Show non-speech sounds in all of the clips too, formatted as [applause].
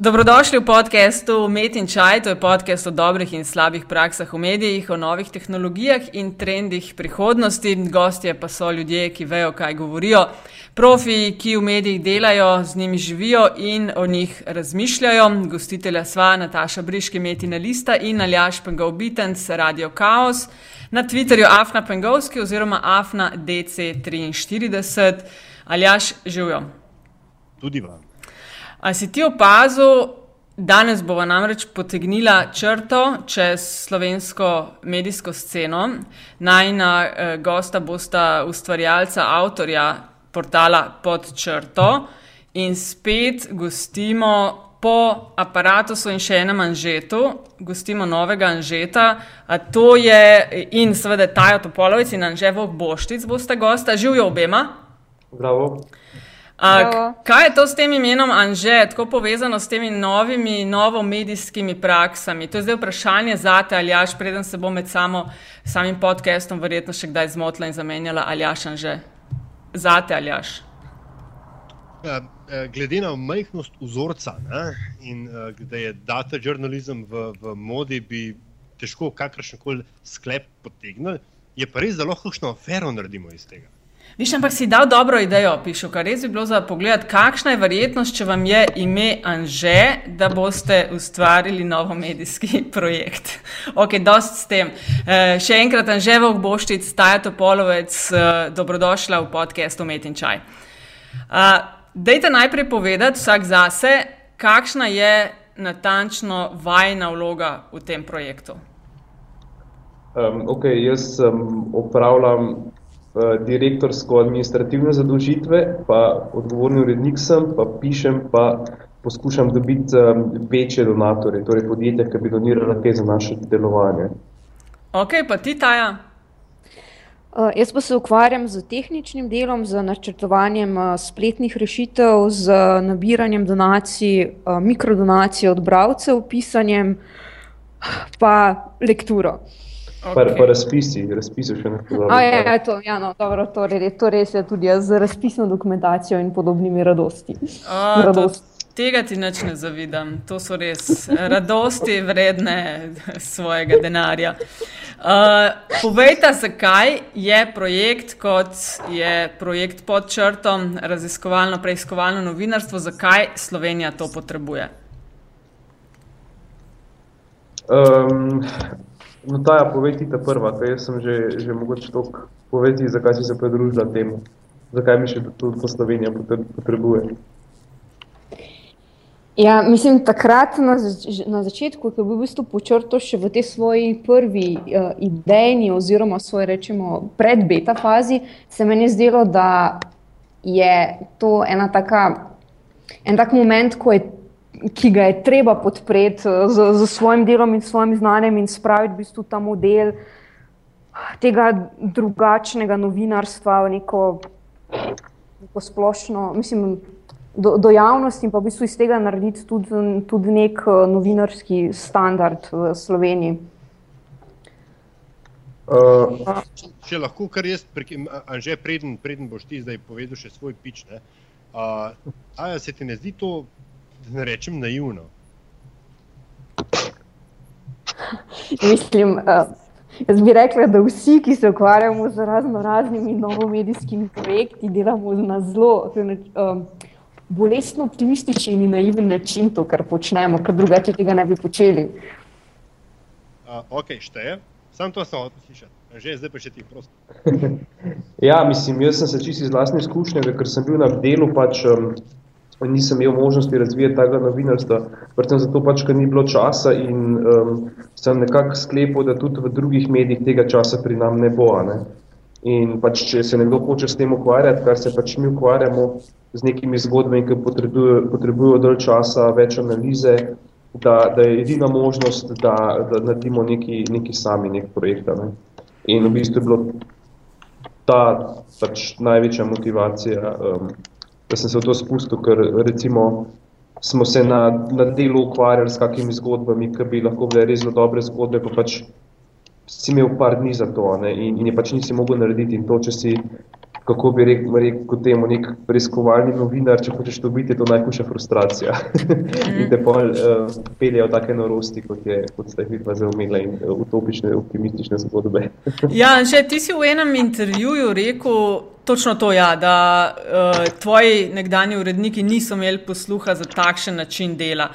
Dobrodošli v podkastu Met in Čaj. To je podcast o dobrih in slabih praksah v medijih, o novih tehnologijah in trendih prihodnosti. Gostje pa so ljudje, ki vejo, kaj govorijo, profi, ki v medijih delajo, z njimi živijo in o njih razmišljajo. Gostitelja sva Nataša Briški, Metina Lista in Aljaš Pengov Bitens, Radio Chaos. Na Twitterju Afna Pengovski oziroma Afna DC43. Aljaš, živijo. Tudi vam. A si ti opazil, danes bomo namreč potegnila črto čez slovensko medijsko sceno. Najna eh, gosta bosta ustvarjalca, avtorja portala pod črto in spet gostimo. Po aparatu in še enem anžetu, gostimo novega anžeta, to je in seveda Tajo Topolovec in Anževo Boštic, boste gosta, živijo obema. Bravo. A, kaj je to s tem imenom Anže, tako povezano s temi novimi, novomedijskimi praksami? To je zdaj vprašanje za te, ali jaš, preden se bom med samo, samim podcastom verjetno še kdaj zmotila in zamenjala, ali jaš Anže. Za te, ali jaš. Ja, eh, glede na majhnost vzorca ne, in uh, da je data žurnalizem v, v modi, bi težko kakršen koli sklep potegnili, je pa res, da lahko kakšno afero naredimo iz tega. Viš, ampak si dal dobro idejo, pišu, kar res bi bilo za pogled, kakšna je verjetnost, če vam je ime Anže, da boste ustvarili novo medijski [laughs] projekt. Ok, dost s tem. E, še enkrat, Anže Vok Boščic, Taja Topolovec, e, dobrodošla v podkastu Met in Čaj. E, dejte najprej povedati vsak zase, kakšna je natančno vajna vloga v tem projektu. Um, ok, jaz um, upravljam direktorsko administrativne zadolžitve, pa odgovorni urednik sem, pa pišem, pa poskušam dobiti večje donatorje, torej podjetja, ki bi donirala kaj za naše delovanje. Ok, pa ti taja? Uh, jaz pa se ukvarjam z tehničnim delom, z načrtovanjem uh, spletnih rešitev, z nabiranjem donacij, uh, mikrodonacij od bralcev, pisanjem, pa lekturo. Okay. Pa, pa razpisi, razpisi še nekaj podobnega. Ja, ja, to, ja, no, dobro, to, to res je tudi z razpisno dokumentacijo in podobnimi radosti. O, radosti. To, tega ti neč ne zavidam. To so res radosti vredne [laughs] svojega denarja. Uh, povejte, zakaj je projekt, kot je projekt pod črtom, raziskovalno, preiskovalno novinarstvo, zakaj Slovenija to potrebuje? Um, No, ta je povedati ta prva, ker jaz sem že, že mogoče toliko povedati, zakaj si se pridružila temu, zakaj mi še to, to Slovenija potrebuje. Ja, mislim, takrat na, zač na začetku, ko je bil v bistvu počrto še v tej svoji prvi uh, idejni oziroma svoji, rečemo, pred beta fazi, se meni zdelo, da je to ena taka, en tak moment, ko je ki ga je treba podpreti eh, z, z svojim delom in svojim znanjem in spraviti v bistvu ta model tega drugačnega novinarstva v neko, neko splošno, mislim, do, do javnosti in pa v bistvu iz tega narediti tudi, tudi nek eh, novinarski standard v Sloveniji. Uh, če lahko, kar jaz, že preden, preden boš ti zdaj povedal še svoj pič, ne, uh, a se ti ne zdi to ne rečem naivno. Mislim, uh, jaz bi rekla, da vsi, ki se ukvarjamo z razno raznimi novomedijskimi projekti, delamo na zelo um, bolestno optimističen in naiven način to, kar počnemo, ker drugače tega ne bi počeli. Uh, ok, šteje. Sam to sem hotel slišati. Že zdaj pa še ti prosim. [laughs] ja, mislim, jaz sem se čisto iz vlastne izkušnje, ker sem bil na delu pač. Um, nisem imel možnosti razvijati tega novinarstva, predvsem zato pač, ker ni bilo časa in um, sem nekako sklepal, da tudi v drugih medijih tega časa pri nam ne bo. Ne? In pač, če se nekdo hoče s tem ukvarjati, kar se pač mi ukvarjamo z nekimi zgodbami, ki potrebujejo, potrebujejo dalj časa, več analize, da, da je edina možnost, da, da naredimo neki, neki sami nek projekt. Ne? In v bistvu je bilo ta pač največja motivacija um, da sem se v to spustil, ker recimo smo se na, na delu ukvarjali s kakimi zgodbami, ki bi lahko bile res zelo dobre zgodbe, pa pač si imel par dni za to ne, in, in je pač nisi mogel narediti in to, če si kako bi rekel, rekel temu, nek preiskovalni novinar, če hočeš to biti, je to najhujša frustracija. [laughs] in te pol uh, peljejo take norosti, kot, je, kot ste jih vidva zaumela in uh, utopične, optimistične zgodbe. ja, že ti si v enem intervjuju rekel točno to, ja, da uh, tvoji nekdani uredniki niso imeli posluha za takšen način dela.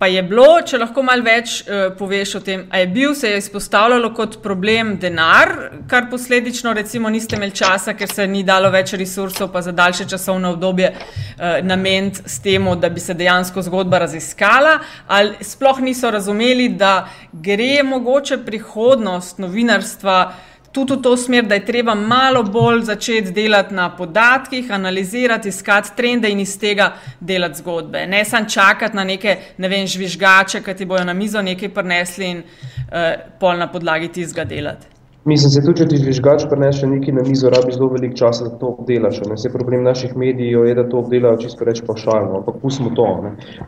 Pa je bilo, če lahko malo več uh, poveš o tem, ali je bil se je izpostavljalo kot problem denar, kar posledično recimo niste imeli časa, ker se ni dalo več resursov, pa za daljše časovno obdobje uh, nameniti s tem, da bi se dejansko zgodba raziskala, ali sploh niso razumeli, da gre mogoče prihodnost novinarstva tudi v to smer, da je treba malo bolj začeti delati na podatkih, analizirati, iskati trende in iz tega delati zgodbe. Ne samo čakati na neke ne vem, žvižgače, ki ti bojo na mizo nekaj prinesli in uh, pol na podlagi tistega delati. Mislim, se tudi, če ti žvižgač prenese nekaj na mizo, rabi zelo veliko časa, da to obdelaš. Ne? Se problem naših medijev je, da to obdelajo čisto reč pašalno, ampak pustimo to.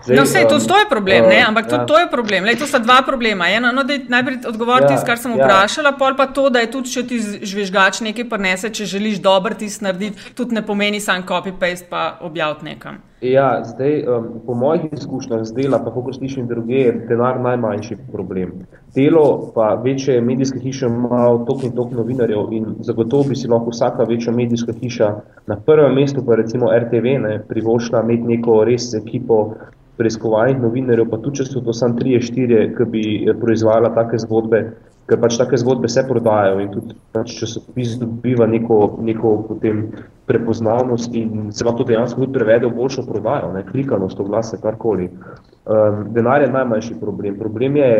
Zdaj, no, vse, to, um, to je problem, uh, ampak ja. tudi to je problem. Lej, to sta dva problema. Eno, no, da najprej odgovoriti, ja, kar sem ja. vprašala, pol pa to, da je tudi, če ti žvižgač nekaj prenese, če želiš dober tisk narediti, tudi ne pomeni sam copy-paste pa objaviti nekam. Ja, zdaj, um, po mojih izkušnjah z dela, pa kako slišim druge, je denar najmanjši problem. Delo pa večje medijske hiše ima tok in tok novinarjev in zagotovo bi si lahko vsaka večja medijska hiša na prvem mestu, pa recimo RTV, ne, privošla imeti neko res ekipo preiskovalnih novinarjev, pa tudi če so to trije, štirje, ki bi proizvajala take zgodbe, ker pač take zgodbe se prodajajo in tudi pač časopis dobiva neko, neko potem prepoznavnost in se vam to dejansko tudi prevede v boljšo prodajo, ne, klikanost, oglase, karkoli. Um, denar je najmanjši problem. Problem je,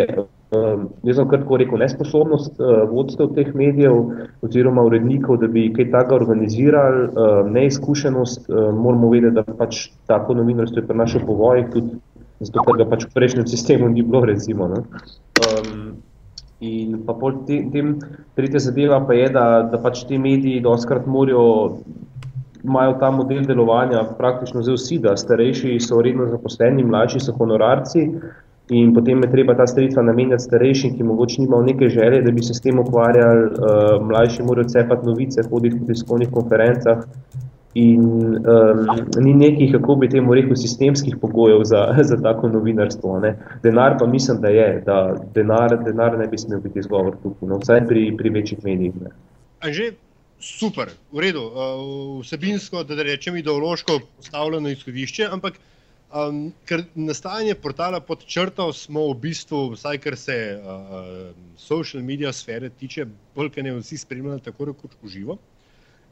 um, jaz sem kar tako rekel, nesposobnost uh, vodstev teh medijev oziroma urednikov, da bi kaj takega organizirali, uh, neizkušenost, uh, moramo vedeti, da pač tako novinarstvo je pri našem povojih, tudi zato, ker ga pač v prejšnjem sistemu ni bilo, recimo. Ne. Um, In pa pol te, tem, tretja zadeva pa je, da, da pač ti mediji doskrat morajo, imajo ta model delovanja praktično zdaj vsi, da starejši so redno zaposleni, mlajši so honorarci in potem je treba ta sredstva namenjati starejšim, ki mogoče nimajo neke želje, da bi se s tem ukvarjali, uh, mlajši morajo cepati novice, hoditi po tiskovnih konferencah in um, ni nekih, kako bi temu rekel, sistemskih pogojev za, [laughs] za tako novinarstvo. Ne. Denar pa mislim, da je, da denar, denar ne bi smel biti izgovor tukaj, no, vsaj pri, pri večjih medijih. Že super, v redu, uh, vsebinsko, da rečem, ideološko postavljeno izhodišče, ampak um, ker nastajanje portala pod črto smo v bistvu, vsaj kar se uh, social media sfere tiče, bolj kaj ne vsi spremljali tako rekoč uživo.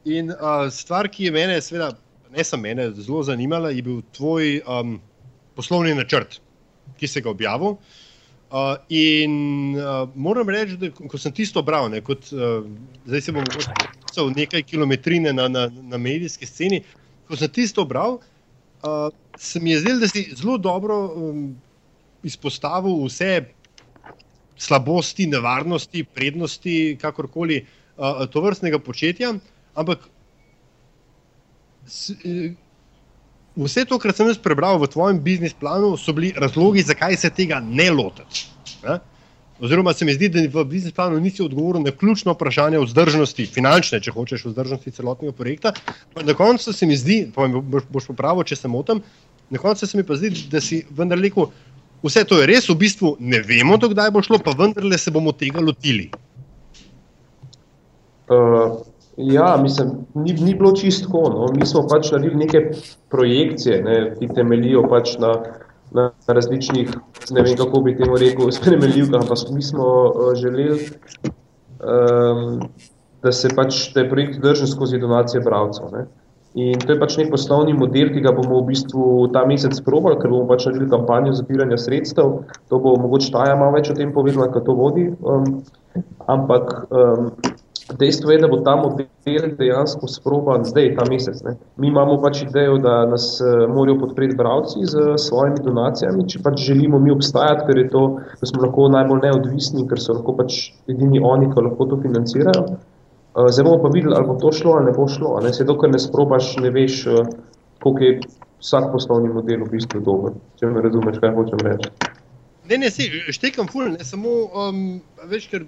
In uh, stvar, ki je mene, seveda, ne samo mene, zelo zanimala, je bil tvoj um, poslovni načrt, ki si ga objavil. Uh, in uh, moram reči, da ko sem tisto bral, ne, kot, uh, zdaj se bom vrnil nekaj kilometrine na, na, na medijski sceni, ko sem tisto bral, uh, se mi je zdelo, da si zelo dobro um, izpostavil vse slabosti, nevarnosti, prednosti, kakorkoli uh, to vrstnega početja. Ampak eh, vse to, kar sem jaz prebral v tvojem biznis planu, so bili razlogi, zakaj se tega ne lotiti. Oziroma, se mi zdi, da v biznis planu nisi odgovoril na ključno vprašanje vzdržnosti, finančne, če hočeš, vzdržnosti celotnega projekta. Na koncu se mi zdi, pa mi boš, boš popravil, če se motim, na koncu se mi pa zdi, da si vendar rekel, vse to je res, v bistvu ne vemo, dokdaj bo šlo, pa vendarle se bomo tega lotili. Uh, Ja, mislim, ni, ni bilo čisto. No. Mi smo pač naredili neke projekcije, ne, ki temeljijo pač na, na različnih, ne vem kako bi temu rekel, [laughs] spremenljivkah, ampak mi smo uh, želeli, um, da se pač te projekti držijo skozi donacije bralcev. Ne. In to je pač nek poslovni model, ki ga bomo v bistvu ta mesec probali, ker bomo pač naredili kampanjo zbiranja sredstev. To bo mogoče Taja malo več o tem povedala, kako to vodi. Um, ampak um, Dejstvo je, da bo ta model dejansko sproban zdaj, ta mesec. Ne. Mi imamo pač idejo, da nas uh, morajo podpreti bralci z svojimi donacijami, če pač želimo mi obstajati, ker je to, da smo lahko najbolj neodvisni, ker so lahko pač edini oni, ki lahko to financirajo. Uh, zdaj bomo pa videli, ali bo to šlo ali ne bo šlo. Ne. Se dokaj ne sprobaš, ne veš, uh, koliko je vsak poslovni model v bistvu dober. Če me razumeš, kaj hočem reči. Ne, ne, si, štekam ful, ne samo um, več, ker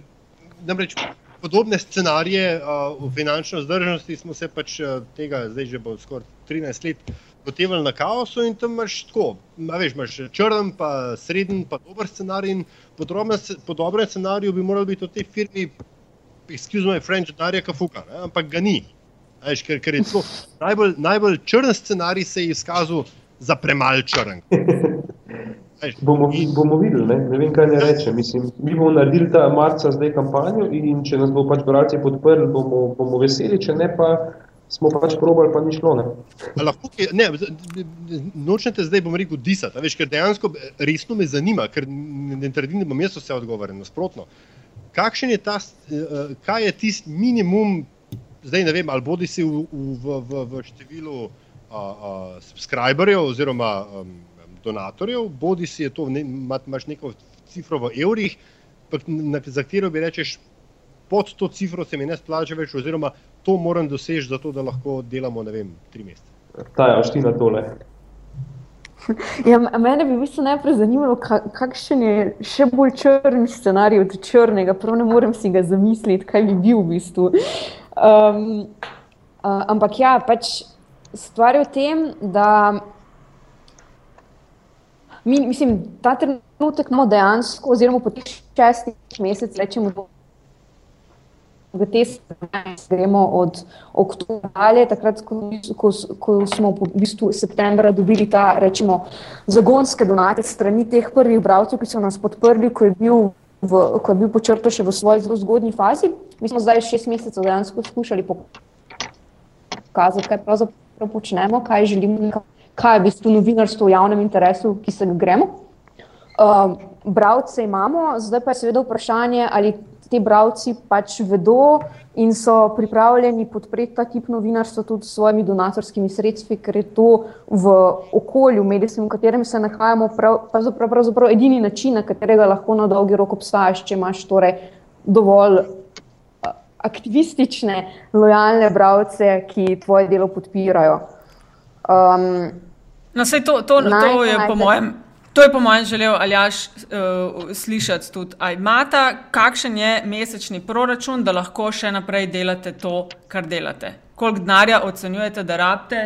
namreč podobne scenarije uh, v finančni vzdržnosti smo se pač uh, tega, zdaj že bo skoraj 13 let, potevali na kaosu in tam imaš tako. Veš, imaš črn, pa sreden, pa dober scenarij. Po, drobne, po dobrem scenariju bi morali biti v tej firmi, excuse me, French, denarja kafuka, ne? ampak ga ni. Veš, ker, ker je to najbolj, najbolj črn scenarij se je izkazal za premal črn. [laughs] Bomo, bomo videli, ne? ne vem, kaj ne reče. Mislim, mi bomo naredili ta marca zdaj kampanjo in če nas bo pač bralci podprli, bomo, bomo veseli, če ne pa smo pač probali, pa ni šlo. Ne? Lahko, ne, nočete zdaj, bom rekel, disati, veš, ker dejansko resno me zanima, ker ne trdim, da bom jaz vse odgovoril, nasprotno. Kakšen je ta, eh, kaj je tisti minimum, zdaj ne vem, ali bodi si v, v, v, v številu uh, uh, subscriberjev oziroma um, donatorjev, bodi si je to, ne, imaš neko cifro v evrih, za katero bi rečeš, pod to cifro se mi ne splača več, oziroma to moram doseči, zato da lahko delamo, ne vem, tri mesece. Ta je oština tole. [laughs] Ja, mene bi v bistvu najprej zanimalo, kakšen je še bolj črn scenarij od črnega. Prav ne morem si ga zamisliti, kaj bi bil v bistvu. Um, uh, ampak ja, pač stvar je v tem, da mi, mislim, ta trenutek imamo dejansko, oziroma po teh šestih mesecih, rečemo, v te stvari gremo od oktobra dalje, takrat, ko, ko, ko smo v bistvu septembra dobili ta, rečemo, zagonske donacije strani teh prvih bralcev, ki so nas podprli, ko je bil. V, ko je bil počrto še v svoji zelo zgodnji fazi, mi smo zdaj šest mesecev dejansko skušali pokazati, kaj pravzaprav počnemo, kaj želimo, kaj je v bistvu novinarstvo v javnem interesu, ki se ga gremo. Uh, Bravce imamo, zdaj pa je seveda vprašanje, ali ti bravci pač vedo in so pripravljeni podpreti ta tip novinarstva tudi s svojimi donatorskimi sredstvi, ker je to v okolju, medijskem, v katerem se nahajamo, pravzaprav, pravzaprav edini način, na katerega lahko na dolgi rok obstajaš, če imaš torej dovolj aktivistične, lojalne bravce, ki tvoje delo podpirajo. Um, no, to, to, naj, to je naj, po mojem. To je po mojem želel Aljaš uh, slišati tudi. A imate, kakšen je mesečni proračun, da lahko še naprej delate to, kar delate? Koliko denarja ocenjujete, da rabite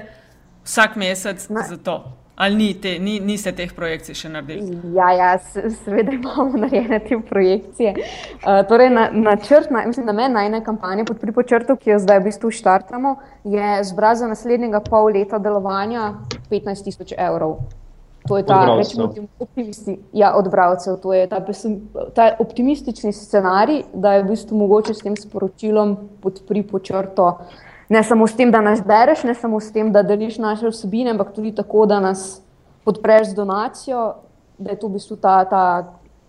vsak mesec Na. za to? Ali ni te, ni, niste teh projekcij še naredili? Ja, ja seveda imamo [laughs] narejene te projekcije. Uh, torej, načrt, na, na namen najne kampanje pod pripočrtom, ki jo zdaj v bistvu štartamo, je zbral za naslednjega pol leta delovanja 15 tisoč evrov. To je ta, rečemo, optimisti, ja, od bravcev. To je ta, ta optimistični scenarij, da je v bistvu mogoče s tem sporočilom pod pripočrtom ne samo s tem, da nas bereš, ne samo s tem, da deliš naše vsebine, ampak tudi tako, da nas podpreš z donacijo, da je to v bistvu ta, ta,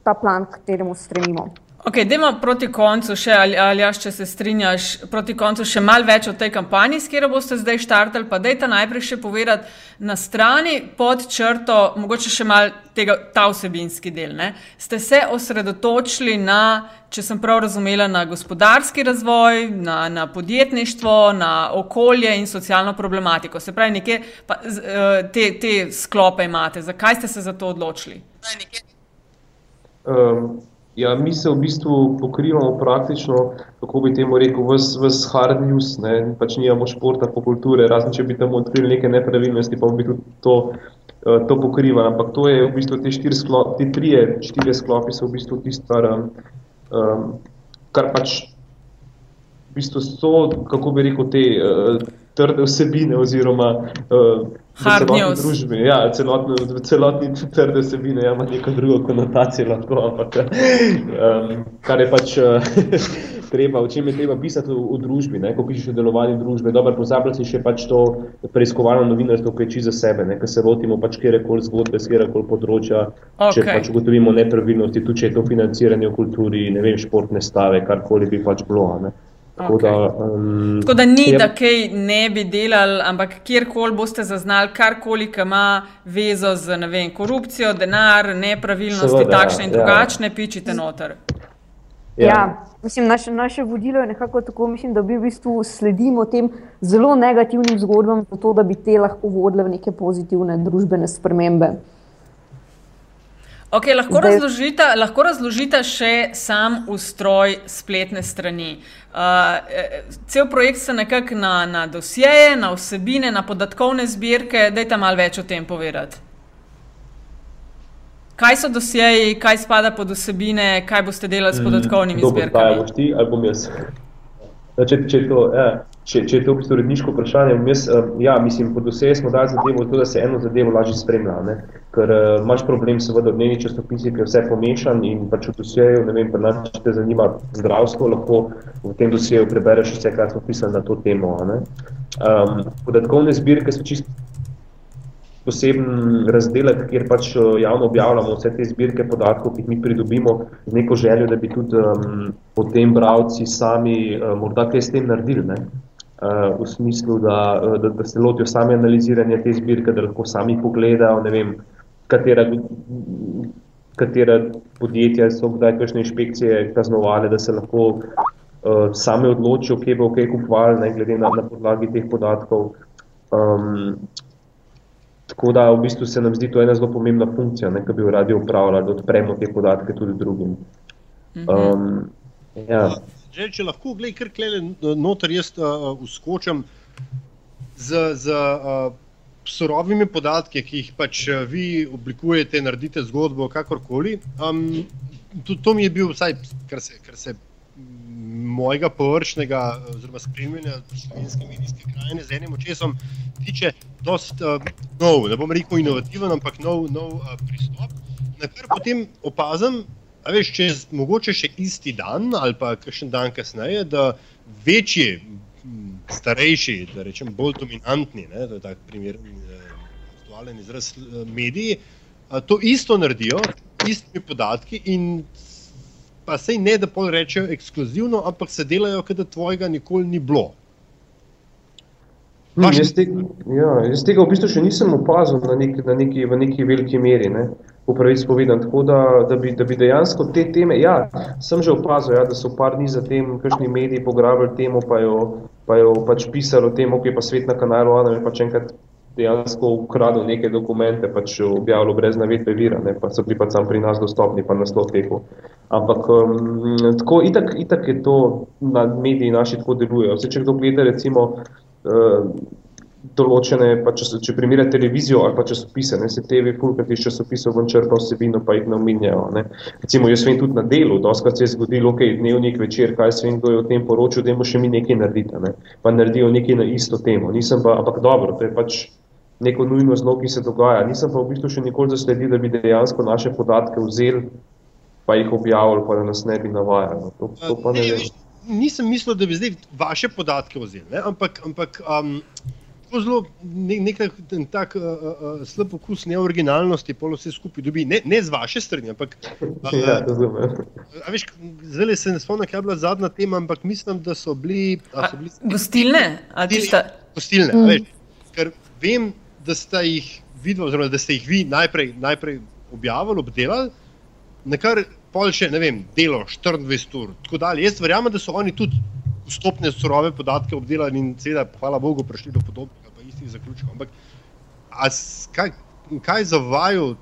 ta plan, k kateremu stremimo. Ok, dajmo proti koncu še, ali, ali jaš, če se strinjaš, proti koncu še malo več o tej kampanji, s katero boste zdaj štartali. Pa dajte najprej še povedati na strani pod črto, mogoče še malo tega, ta vsebinski del. Ne? Ste se osredotočili na, če sem prav razumela, na gospodarski razvoj, na, na podjetništvo, na okolje in socialno problematiko. Se pravi, nekje pa, eh, te, te sklope imate. Zakaj ste se za to odločili? Um. Ja, mi se v bistvu pokrivamo praktično, kako bi temu rekel, vse hard news, ne? pač nimamo športa, pa kulture, razen če bi tam odkrili neke nepravilnosti, pa bi tudi to, uh, to pokrivali. Ampak to je v bistvu te sklopi, te trije, štiri sklopi so v bistvu tisto, um, kar pač v bistvu so, kako bi rekel, te uh, trde vsebine oziroma uh, celotni družbi. Ja, celotni, celotni trde vsebine ja, ima neko drugo konotacijo, lahko, ampak um, kar je pač uh, [laughs] treba, o čem je treba pisati v, v družbi, ne, ko pišeš o delovanju družbe. Dobro, pozabljati še pač to preiskovalno novinarstvo, ki je čisto za sebe, ne, ker se lotimo pač kjerkoli zgodbe, z kjerkoli področja, okay. če pač ugotovimo nepravilnosti, tudi če je to financiranje v kulturi, ne vem, športne stave, karkoli bi pač bilo. Ne. Tako, okay. da, um, Tako da ni, je, da kaj ne bi delali, ampak kjerkoli boste zaznali, karkoli ima vezo z vem, korupcijo, denar, nepravilnosti, seveda, takšne in ja. drugačne, pičite noter. Ja. Ja, mislim, naše, naše vodilo je nekako tako, mislim, da bi v bistvu sledimo tem zelo negativnim zgodbam, zato da bi te lahko vodile v neke pozitivne družbene spremembe. Okay, lahko, razložite, lahko razložite še sam ustroj spletne strani. Uh, cel projekt se nekako na, na dosjeje, na vsebine, na podatkovne zbirke. Dajte malo več o tem povedati. Kaj so dosjeji, kaj spada pod vsebine, kaj boste delali s mm, podatkovnimi mm, zbirkami? Kaj boš ti ali bom jaz? Če, če to, ja če, če je to v bistvu redniško vprašanje, jaz, uh, ja, mislim, pod vse smo dali zadevo, to, da se eno zadevo lažje spremlja. Ne? Ker uh, imaš problem, seveda, v dnevni časopisi, ki je vse pomešan in pač v dosjeju, ne vem, pa če te zanima zdravstvo, lahko v tem dosjeju prebereš vse, kar smo pisali na to temo. Um, podatkovne zbirke so čisto poseben razdelek, kjer pač eh, javno objavljamo vse te zbirke podatkov, ki jih mi pridobimo, z neko željo, da bi tudi um, potem bravci sami uh, morda kaj s tem naredili. Ne? uh, v smislu, da, da, da se lotijo sami analiziranja te zbirke, da lahko sami pogledajo, ne vem, katera, katera podjetja so kdaj kakšne inšpekcije kaznovali, da se lahko uh, sami odločijo, kje bo kaj kupovali, ne glede na, na podlagi teh podatkov. Um, tako da v bistvu se nam zdi to ena zelo pomembna funkcija, ki bi jo radi upravljali, da odpremo te podatke tudi drugim. Um, ja. Že, če lahko, gledaj, kar klele noter, jaz uh, uskočam z, z uh, surovimi podatki, ki jih pač vi oblikujete, naredite zgodbo, kakorkoli. Um, to, to mi je bil, vsaj kar se, kar se mojega površnega, oziroma spremljanja slovenske medijske krajine z enim očesom, tiče dosta uh, nov, ne bom rekel inovativen, ampak nov, nov uh, pristop. Na kar potem opazim, A veš, če je mogoče še isti dan ali pa kakšen dan kasneje, da večji, starejši, da rečem bolj dominantni, ne, to je tak primer, eh, aktualen izraz eh, mediji, to isto naredijo, istimi podatki in pa sej ne, da pol rečejo ekskluzivno, ampak se delajo, da tvojega nikoli ni bilo. Hmm, jaz, tega, ja, jaz tega v bistvu še nisem opazil na neki, na neki, v neki veliki meri. Ne po pravici povedan. Tako da, da, bi, da bi dejansko te teme, ja, sem že opazil, ja, da so par dni zatem kakšni mediji pograbili temo, pa jo, pa jo pač pisali o tem, ok, pa svet na kanalu, a ne pač enkrat dejansko ukradel neke dokumente, pač objavil brez navedbe vira, ne, pa so bili pa sam pri nas dostopni, pa naslov teku. Ampak um, tako, itak, itak je to na mediji naši tako delujejo. Vse, če kdo gleda, recimo, uh, določene, pa če, če primerjate televizijo ali pa časopise, ne se TV, fulkrat iz časopisov ven črpa vsebino, pa jih ne omenjajo. Ne. Recimo, jaz vem tudi na delu, doskrat se je zgodilo, ok, dnevnik večer, kaj se vem, kdo je o tem poročil, da še mi nekaj narediti, ne. pa naredijo nekaj na isto temo. Nisem pa, ampak dobro, to je pač neko nujno zlo, ki se dogaja. Nisem pa v bistvu še nikoli zasledil, da bi dejansko naše podatke vzeli, pa jih objavili, pa da nas ne bi navajali. To, to pa ne vem. Nisem mislil, da bi zdaj vaše podatke vzeli, ampak, ampak um, tako zelo nek tak uh, uh, slab okus neoriginalnosti, polo vse skupaj dobi, ne, ne z vaše strani. Ampak, [laughs] uh, ja, veš, zdaj se ne spomnim, kaj je bila zadnja tema, ampak mislim, da so bili. So bili gostilne? Gostilne. Mm. Ker vem, da ste jih videli, oziroma da ste jih vi najprej, najprej objavili, obdelali, na kar pol še ne vem, delo 24 ur. Jaz verjamem, da so oni tudi vstopne surove podatke obdelali in seveda, hvala Bogu, prišli do podobnega, pa istih zaključkov. Ampak, kaj, kaj za vaju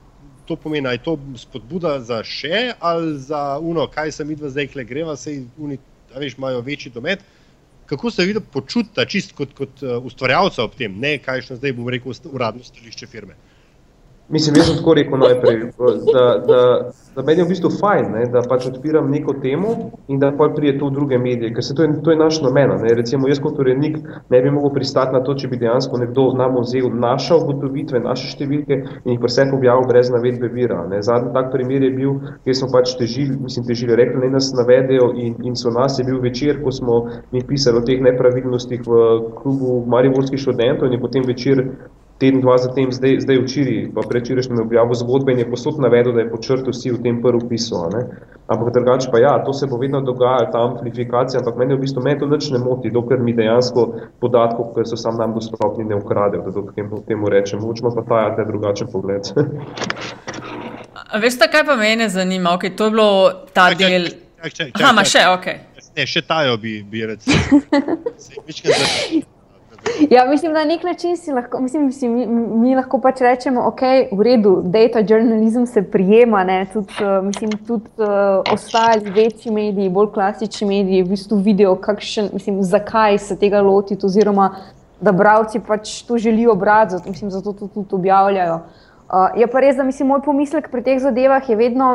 to pomeni? Je to spodbuda za še ali za uno, kaj se mi dva zdaj kle greva, sej da veš, imajo večji domet. Kako se vidi počutiti, čist kot, kot uh, ustvarjalca ob tem, ne kaj še zdaj bom rekel, uradno stališče firme? Mislim, jaz sem tako rekel najprej, da, da, da meni je v bistvu fajn, ne, da pač odpiram neko temo in da pa prije to v druge medije, ker se to je, to je naš namen. Ne. Recimo, jaz kot urednik ne bi mogel pristati na to, če bi dejansko nekdo nam vzel naše ugotovitve, naše številke in jih vse objavil brez navedbe vira. Ne. Zadnji tak primer je bil, kjer smo pač težili, mislim, težili, rekli, ne nas navedejo in, in so nas je bil večer, ko smo mi pisali o teh nepravilnostih v klubu Mariborskih študentov in je potem večer teden, dva zatem, zdaj, zdaj včeraj, pa prečerajšnjem objavil zgodbe in je posod navedel, da je počrtil vsi v tem prvem pisu. Ampak drugače pa ja, to se bo vedno dogajalo, ta amplifikacija, ampak meni v bistvu me to nič ne moti, dokler mi dejansko podatkov, ki so sam nam dostopni, ne ukradejo, da temu, temu rečem. Učimo pa ta, da je drugačen pogled. Veste, kaj pa mene zanima? Okay, to je bilo ta čak, del. Čak, čak, čak, Aha, čak, še, ok. Ne, še tajo bi, bi rekel. [laughs] Ja, mislim, na nek način si lahko, mislim, si, mi, mi lahko pač rečemo, da okay, je v redu, data journalism se prijema. Tudi, uh, mislim, tudi uh, ostali večji mediji, bolj klasični mediji, v bistvu vidijo, kakšen, mislim, zakaj se tega lotiti, oziroma da bralci pač to želijo brati, zato, mislim, zato to tudi objavljajo. Uh, je pa res, da mislim, moj pomislek pri teh zadevah je vedno,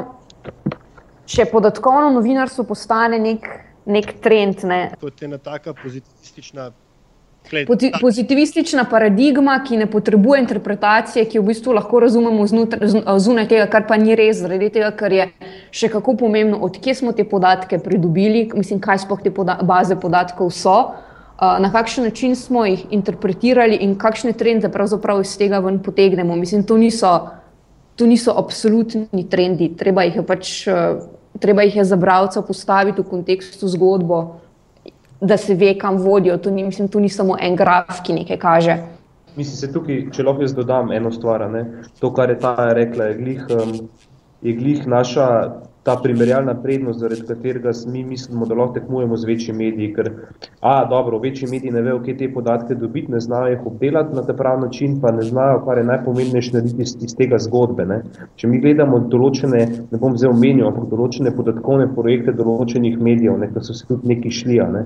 če podatkovno novinarstvo postane nek, nek trend. Ne. Kot ena taka pozitivistična Pozitivistična paradigma, ki ne potrebuje interpretacije, ki jo v bistvu lahko razumemo zunaj tega, kar pa ni res, zaradi tega, ker je še kako pomembno, odkje smo te podatke pridobili, mislim, kaj sploh te poda baze podatkov so, na kakšen način smo jih interpretirali in kakšne trende pravzaprav iz tega ven potegnemo. Mislim, to niso, to niso absolutni trendi, treba jih je pač. Treba jih je za bralca postaviti v kontekstu zgodbo, da se ve, kam vodijo. To ni, mislim, to ni samo en graf, ki nekaj kaže. Mislim, se tukaj, če lahko jaz dodam eno stvar, ne? to, kar je ta rekla, je glih, um, je glih naša ta primerjalna prednost, zaradi katerega mi mislimo, da lahko tekmujemo z večjimi mediji. Ker, a, dobro, večji mediji ne vejo, kje te podatke dobiti, ne znajo jih obdelati na ta pravi način, pa ne znajo, kar je najpomembnejše narediti iz, iz tega zgodbe. Ne? Če mi gledamo določene, ne bom zdaj omenil, ampak določene podatkovne projekte določenih medijev, ne, ki so se tudi neki šli. Ne?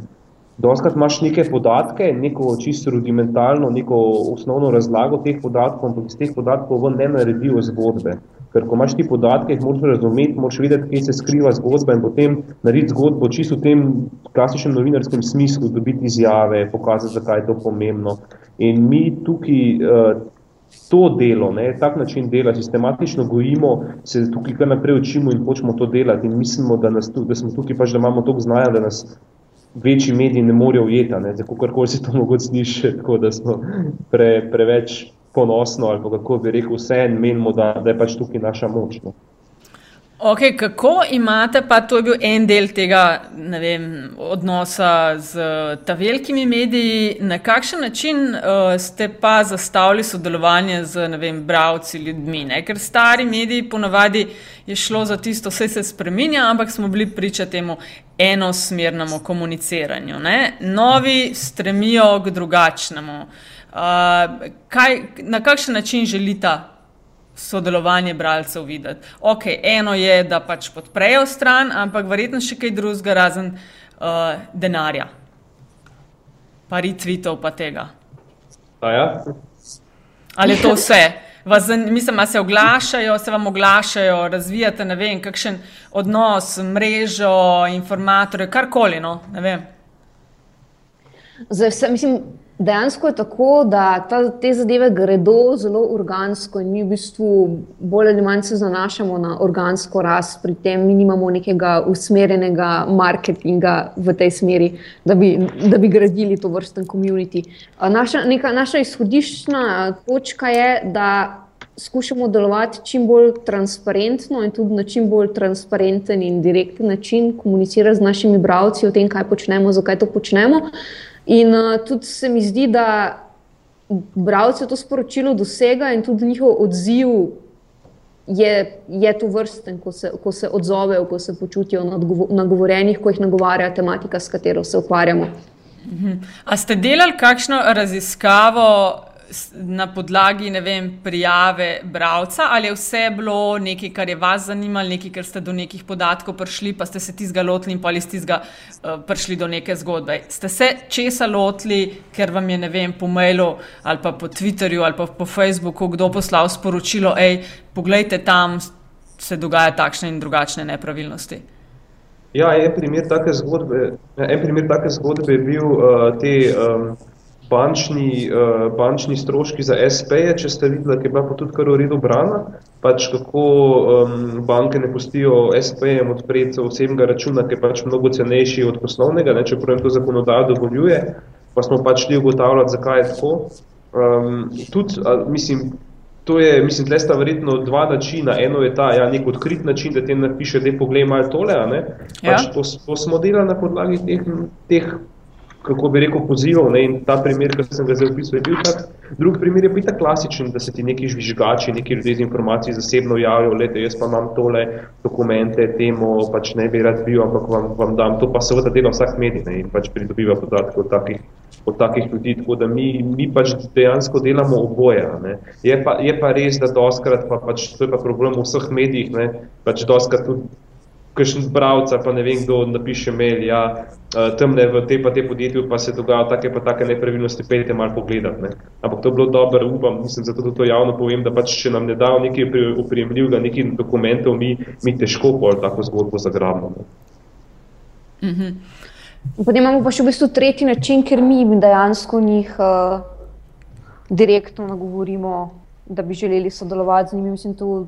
Doskrat imaš neke podatke, neko čisto rudimentalno, neko osnovno razlago teh podatkov, ampak iz teh podatkov ven ne naredijo zgodbe. Ker ko imaš ti podatke, jih moraš razumeti, moraš vedeti, kje se skriva zgodba in potem narediti zgodbo čisto v tem klasičnem novinarskem smislu, dobiti izjave, pokazati, zakaj je to pomembno. In mi tukaj uh, to delo, ne, tak način dela, sistematično gojimo, se tukaj kar naprej učimo in hočemo to delati in mislimo, da, nas, da smo tukaj pač, da imamo toliko znanja, da nas večji mediji ne morejo ujeti, kako kar se to mogoče sliši, tako da smo pre, preveč ponosni ali kako bi rekel, vse en menimo, da, da je pač tukaj naša moč. No. Okay, kako imate, pa to je bil en del tega vem, odnosa z ta velikimi mediji, na kakšen način uh, ste pa zastavili sodelovanje z vem, bravci, ljudmi? Ne? Ker stari mediji ponavadi je šlo za tisto, vse se spremenja, ampak smo bili priča temu enosmernemu komuniciranju. Ne? Novi stremijo k drugačnemu. Uh, kaj, na kakšen način želite sodelovanje bralcev videti. Ok, eno je, da pač podprejo stran, ampak verjetno še kaj drugega, razen uh, denarja, pa retvitev pa tega. Ja? Ali je to vse? Mislim, da se oglašajo, se vam oglašajo, razvijate, ne vem, kakšen odnos, mrežo, informatorje, karkoli. No? Zdaj, vse, mislim, Dejansko je tako, da ta, te zadeve gredo zelo organsko in mi v bistvu bolj ali manj se zanašamo na organsko rast, pri tem mi nimamo nekega usmerjenega marketinga v tej smeri, da bi, da bi gradili to vrsten komunity. Naša, neka, naša izhodiščna točka je, da skušamo delovati čim bolj transparentno in tudi na čim bolj transparenten in direkten način komunicirati z našimi bralci o tem, kaj počnemo, zakaj to počnemo. In uh, tudi se mi zdi, da bralce to sporočilo dosega in tudi njihov odziv je, je to vrsten, ko se, ko se odzovejo, ko se počutijo nagovorjenih, ko jih nagovarja tematika, s katero se ukvarjamo. Mhm. A ste delali kakšno raziskavo na podlagi vem, prijave bralca, ali je vse bilo nekaj, kar je vas zanimalo, nekaj, ker ste do nekih podatkov prišli, pa ste se tizga lotili in pa ali ste tizga uh, prišli do neke zgodbe. Ste se česa lotili, ker vam je vem, po mailu ali pa po Twitterju ali pa po Facebooku kdo poslal sporočilo, hej, poglejte tam, se dogajajo takšne in drugačne nepravilnosti. Ja, en primer take zgodbe, en primer take zgodbe je bil uh, te. Um, bančni, uh, bančni stroški za SP-je, če ste videli, ki je bila pa tudi kar v redu brana, pač kako um, banke ne pustijo SP-jem odpreti osebnega računa, ki je pač mnogo cenejši od poslovnega, ne, čeprav jim to zakonodaja dovoljuje, pa smo pač šli ugotavljati, zakaj je tako. Um, tudi, a, mislim, to je, mislim, tle sta verjetno dva načina. Eno je ta, ja, nek odkrit način, da ti napiše, da je poglej malo tole, a ne. Pač ja. to, to smo delali na podlagi teh, teh kako bi rekel, pozival. Ne? In ta primer, ki sem ga zdaj opisal, je bil tak. Drugi primer je bil tako klasičen, da se ti neki žvižgači, neki ljudje z informacij zasebno javijo, lete, jaz pa imam tole dokumente, temo pač ne bi rad bil, ampak vam, vam dam. To pa seveda dela vsak medij ne? in pač pridobiva podatke od takih, od takih ljudi. Tako da mi, mi pač dejansko delamo oboje. Je pa, je pa res, da doskrat, pa pač to je pa problem v vseh medijih, ne? pač doskrat tudi kakšen bralca, pa ne vem, kdo napiše mail, ja, uh, tam ne v te pa te podjetju, pa se dogaja take pa take nepravilnosti, pejte malo pogledati. Ne. Ampak to je bilo dobro, upam, mislim, zato to javno povem, da pač, če nam ne dajo nekaj upremljivega, nekaj dokumentov, mi, mi težko pol tako zgodbo zagrabimo. Mm -hmm. Potem imamo pa še v bistvu tretji način, ker mi dejansko njih uh, direktno nagovorimo, da bi želeli sodelovati z njimi. Mislim, to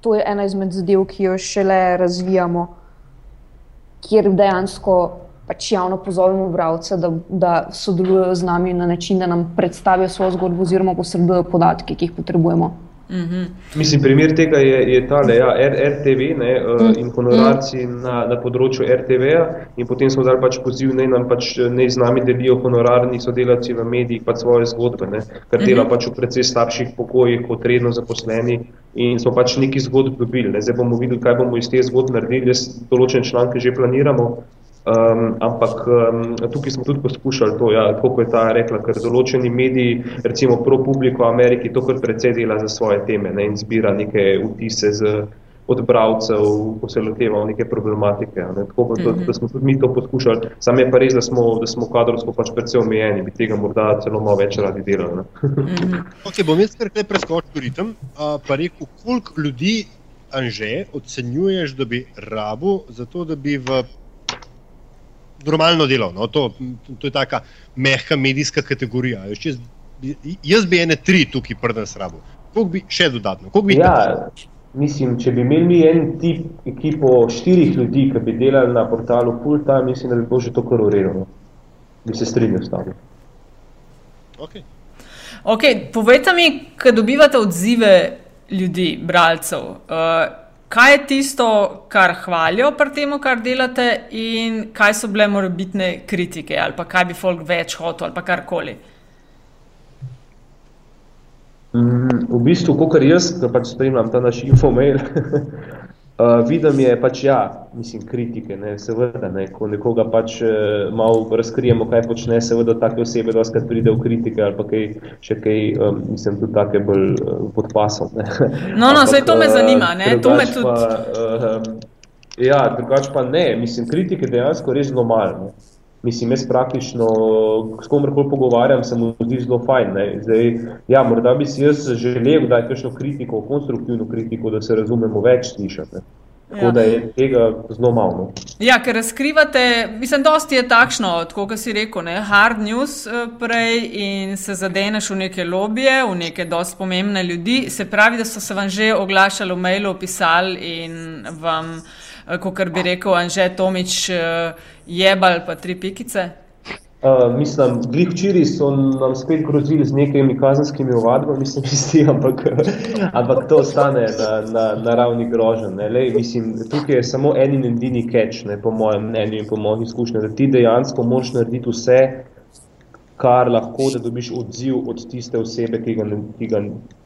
to je ena izmed zadev, ki jo šele razvijamo, kjer dejansko pač javno pozovemo bralce, da, da sodelujejo z nami na način, da nam predstavijo svojo zgodbo oziroma posredujejo podatke, ki jih potrebujemo. Mm -hmm. Mislim, primer tega je, je tale, ja, RTV ne, uh, in honorarci mm. na, na področju RTV-ja in potem smo dali pač poziv, ne nam pač ne z nami delijo honorarni sodelavci v medijih pač svoje zgodbe, ne, ker dela mm -hmm. pač v precej slabših pokojih kot redno zaposleni in smo pač neki zgodb dobili. Ne. Zdaj bomo videli, kaj bomo iz te zgodb naredili, jaz določene članke že planiramo, Um, ampak um, tukaj smo tudi poskušali to, ja, kako je ta rekla, ker določeni mediji, recimo ProPublico v Ameriki, to kar precej dela za svoje teme ne, in zbira neke vtise z odbravcev, ko se loteva neke problematike. Ne, tako, -hmm. da, da smo tudi mi to poskušali. Sam je pa res, da smo, da smo kadrovsko pač precej omejeni, bi tega morda celo malo več radi delali. -hmm. Ok, bom jaz kar preskočil ritem, pa rekel, koliko ljudi Anže ocenjuješ, da bi rabo, zato da bi v normalno delo. No? To, to je taka mehka medijska kategorija. Jaz, jaz bi ene tri tukaj prdel s rabo. Koliko bi še dodatno? Bi ja, mislim, če bi imeli en tip ekipo štirih ljudi, ki bi delali na portalu Fulta, mislim, da bi bilo že to kar urejeno. Bi se strinjal s tem. Okay. Okay, povejte mi, kaj dobivate odzive ljudi, bralcev. Uh, kaj je tisto, kar hvalijo pri tem, kar delate, in kaj so bile morebitne kritike, ali pa kaj bi folk več hotel, ali pa karkoli. Mm, v bistvu, kot jaz, ki pač spremljam ta naš infomail, [laughs] Uh, vidim je pač, ja, mislim, kritike, ne, seveda, ne, ko nekoga pač uh, malo razkrijemo, kaj počne, seveda take osebe, da skrat pride v kritike ali pa kaj, še kaj, um, mislim, tudi take bolj uh, podpasov. Ne. No, no, zdaj to me zanima, ne, to me tudi. Pa, uh, ja, drugač pa ne, mislim, kritike dejansko res normalne. Mislim, jaz praktično s komorkoli pogovarjam, se mu zdi zelo fajn. Zdaj, ja, morda bi si jaz želel, da je kakšno kritiko, konstruktivno kritiko, da se razumemo več slišati. Tako ja. da je tega zelo malo. No. Ja, ker razkrivate, mislim, dosti je takšno, kot si rekel, ne, hard news eh, prej in se zadeneš v neke lobije, v neke dosti pomembne ljudi. Se pravi, da so se vam že oglašali v mailu, pisali in vam. Eh, kot bi rekel Anže Tomič, eh, jebal pa tri pikice? Uh, mislim, glih včeraj so nam spet grozili z nekimi kazenskimi ovadbami, mislim, isti, ampak, ampak to ostane na, na, na ravni grožen. Mislim, tukaj je samo en in edini catch, ne, po mojem mnenju in po mojih izkušnjah, da ti dejansko moraš narediti vse, kar lahko, da dobiš odziv od tiste osebe, ki ga, ki ga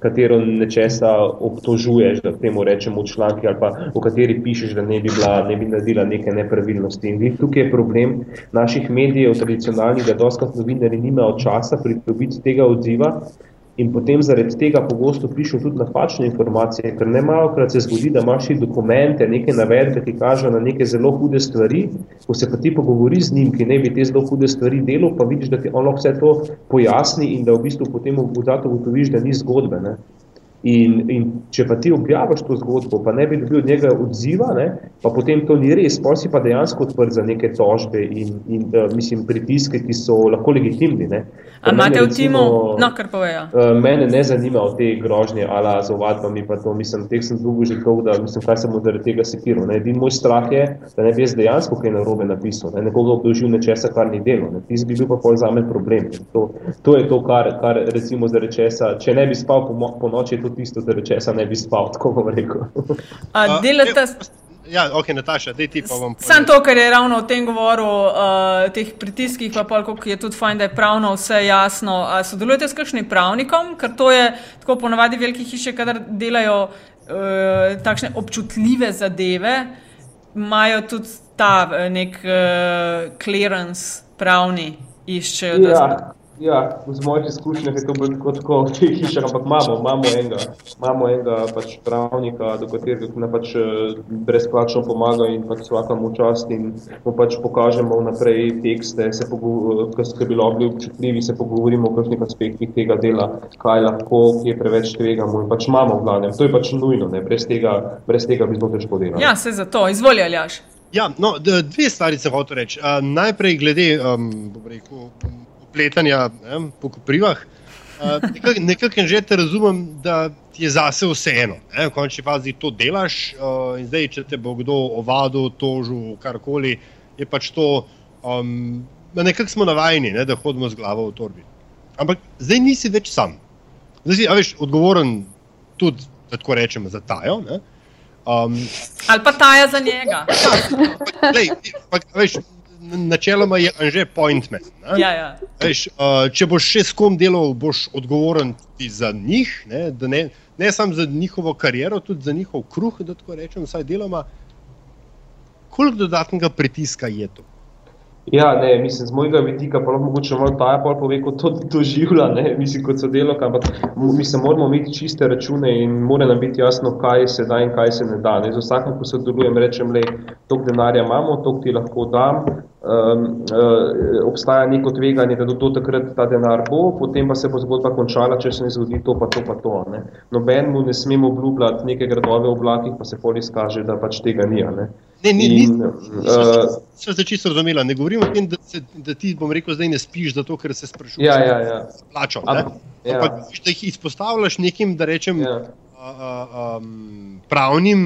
katero nečesa obtožuješ, da temu rečemo v članki ali pa v kateri pišeš, da ne bi, bila, ne bi naredila neke nepravilnosti. In tukaj je problem naših medijev, tradicionalnih, da doskrat novinari nimajo časa pridobiti tega odziva, In potem zaradi tega pogosto pišem tudi napačne informacije, ker ne malo krat se zgodi, da imaš ti dokumente, neke navedbe, ki kažejo na neke zelo hude stvari, ko se pa ti pogovori z njim, ki ne bi te zelo hude stvari delal, pa vidiš, da ti on lahko vse to pojasni in da v bistvu potem v zato ugotoviš, da ni zgodbe. Ne? In, in če pa ti objaviš to zgodbo, pa ne bi dobil od njega odziva, ne, pa potem to ni res, pa si pa dejansko odprt za neke tožbe in, in uh, mislim, pritiske, ki so lahko legitimni. Ampak imate v timu, no, kar povejo? Uh, mene ne zanima te grožnje, ala z ovadbami, pa to mislim, teh sem dolgo že dolgo, da mislim, kaj sem zaradi tega sekiral. Edin moj strah je, da ne bi jaz dejansko kaj narobe napisal, ne, nekoga obdožil nečesa, kar ni delo. Ne. Tis bi bil pa pol za me problem. To, to je to, kar, kar recimo zaradi česa, če ne bi spal po, po noči, je to tisto, zaradi česa ne bi spal, tako bom rekel. A, delate... ja, ok, Nataša, dej ti pa bom. Sam to, kar je ravno o tem govoril, uh, teh pritiskih, pa pol, koliko je tudi fajn, da je pravno vse jasno. A sodelujete s kakšnim pravnikom, ker to je tako ponavadi velike hiše, kadar delajo uh, takšne občutljive zadeve, imajo tudi ta eh, nek uh, clearance pravni, iščejo. da Ja, ja, z mojih izkušnjah je to bilo tako, [laughs] tako v teh hišah, ampak imamo, imamo enega, imamo enega pač pravnika, do katerega nam pač eh, brezplačno pomaga in pač vsakemu čast in mu pač pokažemo vnaprej tekste, se ki so bili bili občutljivi, se pogovorimo o kakšnih aspektih tega dela, kaj lahko, kje preveč tvegamo in pač imamo v glavnem. To je pač nujno, ne? Brez, tega, brez tega bi zelo težko delali. Ja, se za to, izvoli Aljaš. Ja, no, dve stvari sem hotel reči. Uh, najprej glede um, bom rekel, upletanja ne, po koprivah. Uh, nekak, nekako že te razumem, da je zase vseeno. Ne, v končni fazi to delaš uh, in zdaj, če te bo kdo ovadil, tožil, karkoli, je pač to. Um, nekako smo navajeni, ne, da hodimo z glavo v torbi. Ampak zdaj nisi več sam. Zdaj si a veš, odgovoren tudi, da tako rečem, za tajo. Ne. Um, Ali pa taja za njega. [laughs] Lej, pa, veš, načeloma je Anže pointman. ne. Ja, ja. Veš, uh, če boš še s kom delal, boš odgovoren tudi za njih, ne, ne, ne samo za njihovo kariero, tudi za njihov kruh, da tako rečem, vsaj deloma. Koliko dodatnega pritiska je to? Ja, ne, mislim, z mojega vidika pa lahko mogoče malo ta pol pove, kot to doživlja, ne, mislim, kot sodelovka, ampak mo- mislim, moramo imeti čiste račune in mora nam biti jasno, kaj se da in kaj se ne da. Ne. Z vsakim, ko sodelujem, rečem, le, toliko denarja imamo, toliko ti lahko dam, um, uh, obstaja neko tveganje, da do, do takrat ta denar bo, potem pa se bo zgodba končala, če se ne zgodi to, pa to, pa to. Ne. Noben mu ne smemo obljubljati neke gradove v oblakih, pa se pol izkaže, da pač tega ni. a Ne. Ne, ni, In, uh, Sem se čisto razumela. Ne govorim o tem, da, se, da ti, bom rekel, zdaj ne spiš, zato ker se sprašuješ ja, ja, ja. plačo. Am- ja. Ampak da jih izpostavljaš nekim, da rečem, ja. a, um, pravnim.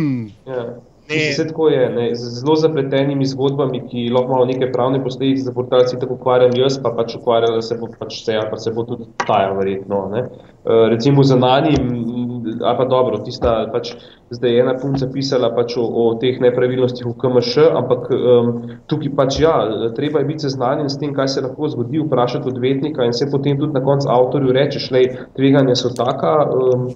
Ja. Ne. Vse tako je, ne, z zelo zapletenimi zgodbami, ki lahko imajo neke pravne posledice za portalci, tako ukvarjam jaz, pa pač ukvarjala se bo pač vse, ali pa se bo tudi taja verjetno. Ne. Uh, recimo za nani, ali pa dobro, tista pač zdaj je ena punca pisala pač o, o teh nepravilnostih v KMŠ, ampak um, tukaj pač ja, treba je biti seznanjen s tem, kaj se lahko zgodi, vprašati odvetnika in se potem tudi na koncu avtorju rečeš, lej, tveganja so taka, um,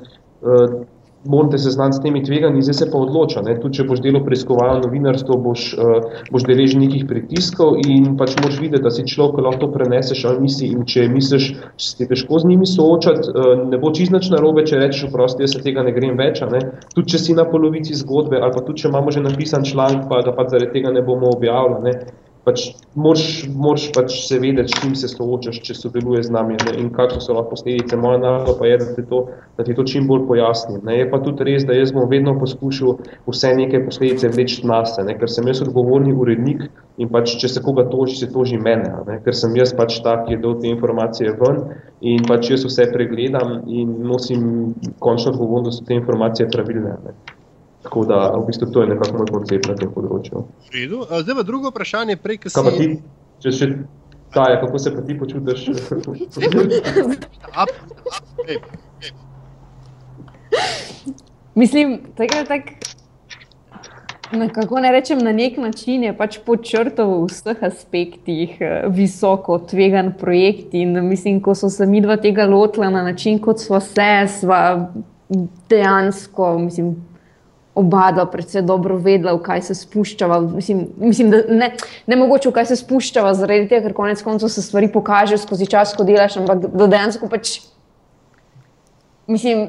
uh, morate se znati s temi tveganji, zdaj se pa odloča. Ne? Tudi če boš delal preiskovalno novinarstvo, boš, uh, boš deležen nekih pritiskov in pač moraš videti, da si človek, lahko to preneseš ali nisi. In če misliš, če se težko z njimi soočati, uh, ne bo čisto nič narobe, če rečeš, oprosti, jaz se tega ne grem več. Ne? Tudi če si na polovici zgodbe ali pa tudi če imamo že napisan članek, pa ga pač zaradi tega ne bomo objavili. Ne? Pač moraš, moraš pač se vedeti, s čim se soočaš, če sodeluješ z nami ne, in kakšne so lahko posledice. Moja naloga pa je, da ti, to, da ti to čim bolj pojasnim. Ne. Je pa tudi res, da jaz bom vedno poskušal vse neke posledice vleči nas, ne, ker sem jaz odgovorni urednik in pač, če se koga toži, se toži mene, ne, ker sem jaz pač ta, ki je dal te informacije ven in pač jaz vse pregledam in nosim končno odgovornost, da so te informacije pravilne. Ne. Tako da v bistvu to je nekako moj koncept na tem področju. V redu. A, Zdaj pa drugo vprašanje, prej, ki si ti, če še taja, kako se pa ti počutiš? Mislim, tega tak, kako ne rečem, na nek način je pač počrtal v vseh aspektih eh, visoko tvegan projekt. In mislim, ko so se mi dva tega lotila na način, kot smo se, sva dejansko, mislim. Oba dva predvsej dobro vedela, v kaj se spuščava. Mislim, mislim da ne, ne mogoče v kaj se spuščava, zaradi tega, ker konec koncev se stvari pokažejo skozi čas, ko delaš, ampak da dejansko pač. Mislim,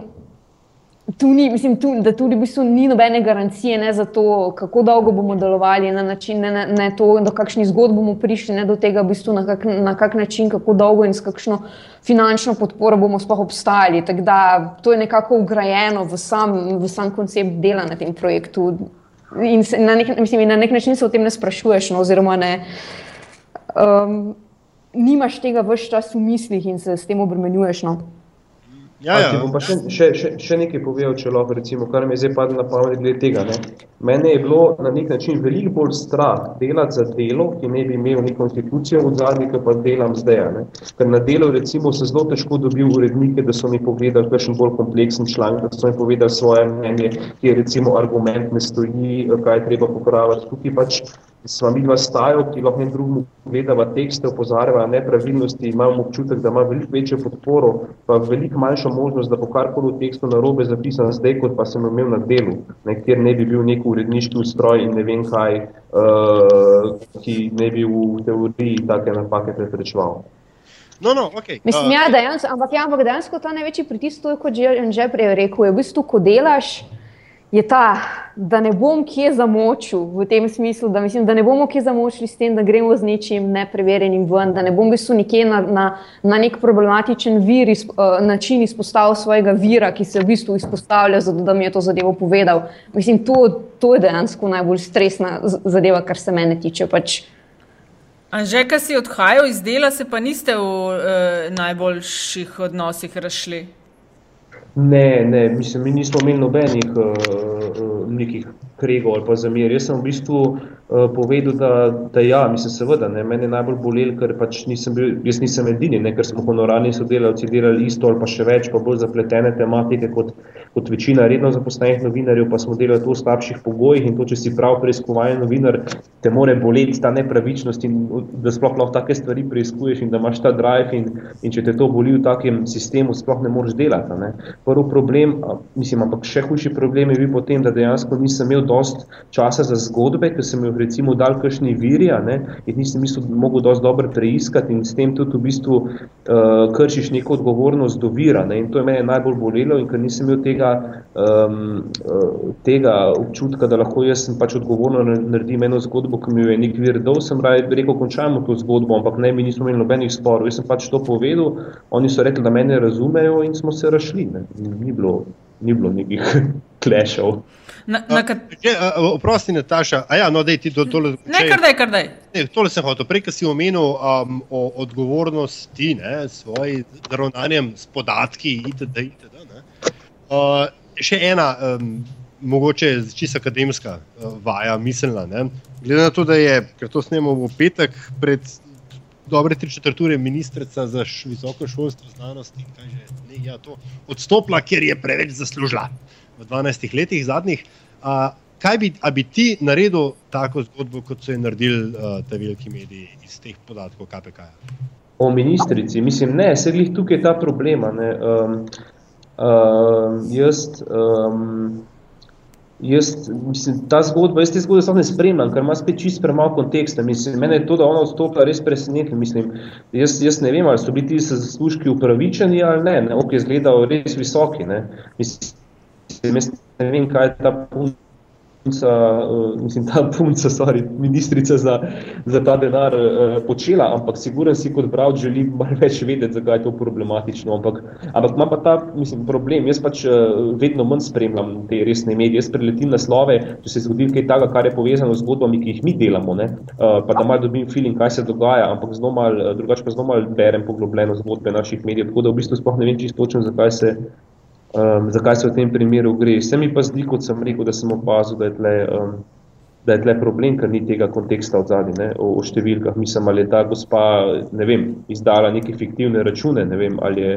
tu ni, mislim, tu, da tudi v bistvu ni nobene garancije ne, za to, kako dolgo bomo delovali, na način, ne, ne, ne to, do kakšnih zgodb bomo prišli, ne do tega, v bistvu, na, kak, na kak način, kako dolgo in s kakšno finančno podporo bomo sploh obstajali. Tako da to je nekako ugrajeno v sam, v sam koncept dela na tem projektu. In se, na, nek, mislim, in na nek način se o tem ne sprašuješ, no, oziroma ne. Um, nimaš tega vse čas v mislih in se s tem obremenjuješ. No. Ja, ja. Bom pa še, še, še, še nekaj povedal, če lahko, recimo, kar mi je zdaj padlo na pamet glede tega. Ne. Mene je bilo na nek način veliko bolj strah delati za delo, ki ne bi imel neko institucijo v zadnji, kot pa delam zdaj. Ne. Ker na delu, recimo, se zelo težko dobil urednike, da so mi povedali kakšen bolj kompleksen članek, da so mi povedali svoje mnenje, ki je recimo argument ne stoji, kaj je treba popraviti. Tukaj pač sva mi dva stajo, ki lahko en drugemu gledava tekste, opozarjava nepravilnosti, imamo občutek, da ima veliko večjo podporo, pa veliko manjšo možnost, da bo karkoli v tekstu narobe zapisan zdaj, kot pa sem imel na delu, ne, kjer ne bi bil nek uredniški ustroj in ne vem kaj, uh, ki ne bi v teoriji take napake preprečeval. No, no, okay. Mislim, ja, dejansko, ampak, ja, ampak dejansko ta največji pritisk, to je kot že, že prej rekel, je v bistvu, ko delaš, je ta, da ne bom kje zamočil v tem smislu, da, mislim, da ne bomo kje zamočili s tem, da gremo z nečim nepreverjenim ven, da ne bom v bistvu nekje na, na, na nek problematičen vir, iz, uh, način izpostavil svojega vira, ki se v bistvu izpostavlja, zato da mi je to zadevo povedal. Mislim, to, to je dejansko najbolj stresna zadeva, kar se mene tiče. Pač, Anže, ki si odhajal iz dela, se pa niste v uh, najboljših odnosih razšli. Ne, ne, mislim, mi nismo imeli nobenih uh, nekih kregov ali pa zamir. Jaz sem v bistvu uh, povedal, da, da ja, mislim, seveda, ne, mene je najbolj bolelo, ker pač nisem bil, jaz nisem edini, ne, ker smo honorarni sodelavci delali isto ali pa še več, pa bolj zapletene tematike kot, kot večina redno zaposlenih novinarjev, pa smo delali to v slabših pogojih in to, če si prav preiskovalni novinar, te more boleti ta nepravičnost in da sploh lahko take stvari preiskuješ in da imaš ta drive in, in če te to boli v takem sistemu, sploh ne moreš delati. Ne. Prvi problem, mislim, ampak še hujši problem je bil potem, da dejansko nisem imel dost časa za zgodbe, ker sem jih recimo dal kakšni viri, ne, in nisem mislil, da mogel dost dobro preiskati in s tem tudi v bistvu uh, kršiš neko odgovornost do vira. Ne, in to je mene najbolj bolelo in ker nisem imel tega, um, uh, tega občutka, da lahko jaz sem pač odgovorno naredim eno zgodbo, ki mi jo je nek vir dal, sem raje rekel, končajmo to zgodbo, ampak ne, mi nismo imeli nobenih sporov. Jaz sem pač to povedal, oni so rekli, da mene razumejo in smo se rašli. Ne. Ni bilo, ni bilo nekih [laughs] klešov. Oprosti, Nataša. Ja, no, dej, do, tole, ne, kar daj, kar daj. Ne, tole sem hotel. Prej, ki si omenil um, o odgovornosti s svojim ravnanjem s podatki itd. itd. Uh, še ena, um, mogoče čisto akademska uh, vaja, miselna. Ne? Glede na to, da je, ker to snemamo v petek, pred dobre tri četrture ministrica za visoko šolstvo, znanost in kaj že ne, ja, to odstopila, ker je preveč zaslužila v 12 letih zadnjih. A, kaj bi, bi ti naredil tako zgodbo, kot so jo naredili uh, te veliki mediji iz teh podatkov KPK? -ja? O ministrici, mislim, ne, se jih tukaj ta problema. Um, um, jaz. Um, Jaz, mislim, ta zgodba, jaz te zgodbe samo ne spremljam, ker ima spet čist premalo konteksta. Mislim, mene je to, da ona odstopila, res presenetilo. Mislim, jaz, jaz ne vem, ali so bili ti zaslužki upravičeni ali ne, ne, ok, izgledajo res visoki, ne. Mislim, jaz ne vem, kaj je ta punca uh, mislim, ta punca, sorry, ministrica za, za ta denar uh, počela, ampak siguren si kot brat želi malo več vedeti, zakaj je to problematično. Ampak, ampak ima pa ta mislim, problem. Jaz pač uh, vedno manj spremljam te resne medije. Jaz preletim naslove, če se zgodi kaj takega, kar je povezano z zgodbami, ki jih mi delamo, ne? uh, pa da malo dobim feeling, kaj se dogaja, ampak zelo malo, drugače pa zelo malo berem poglobljeno zgodbe naših medijev. Tako da v bistvu sploh ne vem čisto točno, zakaj se um, zakaj se v tem primeru gre. Se mi pa zdi, kot sem rekel, da sem opazil, da je tle, um, da je tle problem, ker ni tega konteksta od zadnji, o, o številkah. Mislim, ali je ta gospa, ne vem, izdala neke fiktivne račune, ne vem, ali je,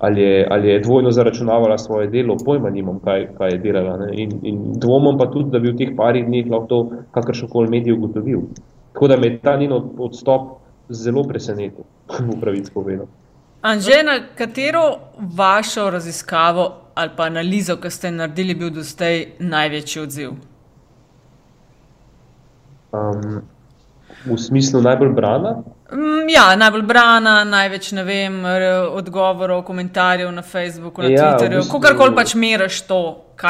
ali je, ali je dvojno zaračunavala svoje delo, pojma nimam, kaj, kaj je delala. Ne? In, in dvomom pa tudi, da bi v teh parih dneh lahko to kakršnokoli medij ugotovil. Tako da me je ta njen odstop zelo presenetil, v pravici povedano. Anže, na katero vašo raziskavo ali pa analizo, ki ste naredili, bil do zdaj največji odziv? Um, v smislu najbolj brana? Mm, ja, najbolj brana, največ vem, odgovorov, komentarjev na Facebooku, na ja, Twitterju, v bistvu, kakorkoli pač meriš to.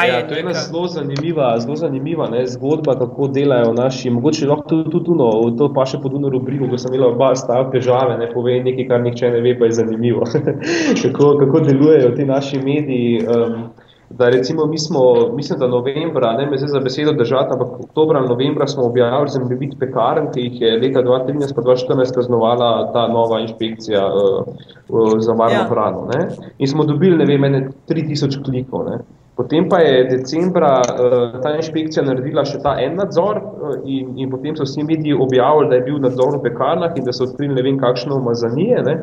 Ja, to je ena zelo zanimiva, zelo zanimiva ne, zgodba, kako delajo naši. Mogoče lahko tudi tu, no, to pa še pod eno rubriko, ko sem imel oba stavke žave, ne pove nekaj, kar nihče ne ve, pa je zanimivo. [laughs] kako, kako delujejo ti naši mediji. Um, da recimo mi smo, mislim, da novembra, ne me zdaj za besedo držati, ampak oktobra in novembra smo objavili zemljevid pekarn, ki jih je leta 2013 pa 2014 kaznovala ta nova inšpekcija uh, uh, za varno ja. hrano. Ne? In smo dobili, ne vem, 3000 klikov. Ne? Potem pa je decembra uh, ta inšpekcija naredila še ta en nadzor uh, in, in potem so vsi mediji objavili, da je bil nadzor v pekarnah in da so odkrili ne vem kakšno umazanije, ne?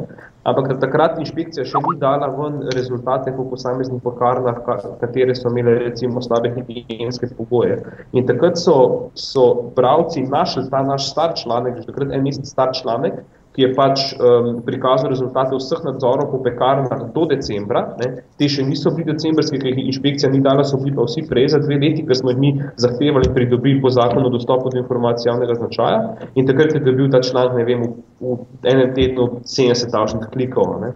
ampak takrat inšpekcija še ni dala ven rezultate po posameznih pekarnah, katere so imele recimo slabe higienske pogoje. In takrat so, so bravci našli ta naš star članek, že takrat en mesec star članek, ki je pač um, prikazal rezultate vseh nadzorov po pekarnah do decembra. Ne. Te še niso bili decembrski, ker jih inšpekcija ni dala, so bili pa vsi prej za dve leti, ker smo jih mi zahtevali pridobiti po zakonu dostopu do informacij javnega značaja. In takrat je bil ta članek, ne vem, v, v enem tednu 70 tašnih klikov. Ne.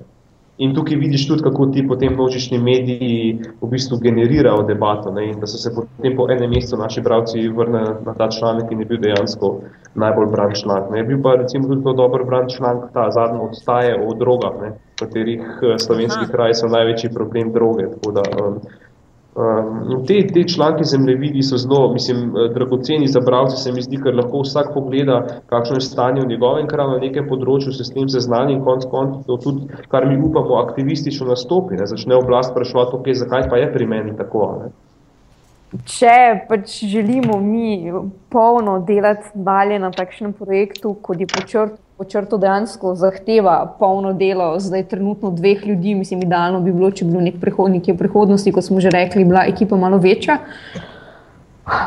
In tukaj vidiš tudi, kako ti potem množični mediji v bistvu generirajo debato. Ne? In da so se potem po enem mesecu naši bravci vrnili na ta članek in je bil dejansko najbolj bran članek. Ne? Je bil pa recimo tudi to dober bran članek, ta zadnji odstaje o drogah, v katerih eh, slovenski kraj so največji problem droge. Tako da, um, Um, te, te članke zemljevidi so zelo, mislim, eh, dragoceni za bravce, se mi zdi, ker lahko vsak pogleda, kakšno je stanje v njegovem kraju na nekem področju, se s tem seznani in konc konc, to tudi, kar mi upamo, aktivistično nastopi, ne, začne oblast sprašovati, okay, zakaj pa je pri meni tako. Ne. Če pač želimo mi polno delati dalje na takšnem projektu, kot je počrt počrto dejansko zahteva polno delo, zdaj trenutno dveh ljudi, mislim, idealno bi bilo, če bi bil nek prihodnik v prihodnosti, kot smo že rekli, bila ekipa malo večja.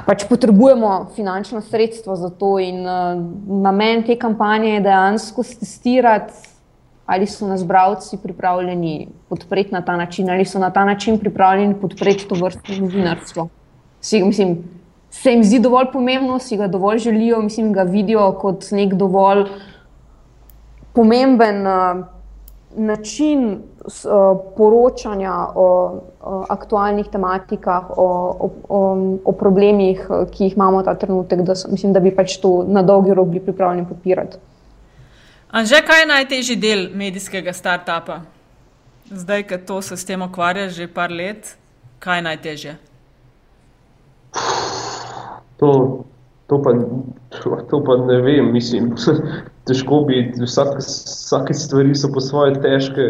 Pač potrebujemo finančno sredstvo za to, in uh, namen te kampanje je dejansko testirati, ali so nas bravci pripravljeni podpreti na ta način, ali so na ta način pripravljeni podpreti to vrstno novinarstvo. Mislim, se jim zdi dovolj pomembno, si ga dovolj želijo, mislim, ga vidijo kot nek dovolj uh, pomemben uh, način uh, poročanja o uh, aktualnih tematikah, o, o, o, o problemih, ki jih imamo ta trenutek, da, so, mislim, da bi pač to na dolgi rok bili pripravljeni podpirati. Anže, kaj je najtežji del medijskega startupa? Zdaj, ko to se s tem ukvarja že par let, kaj je najtežje? To, to, pa, to, pa ne vem, mislim. [laughs] težko bi, vsak, vsake stvari so po svoje težke.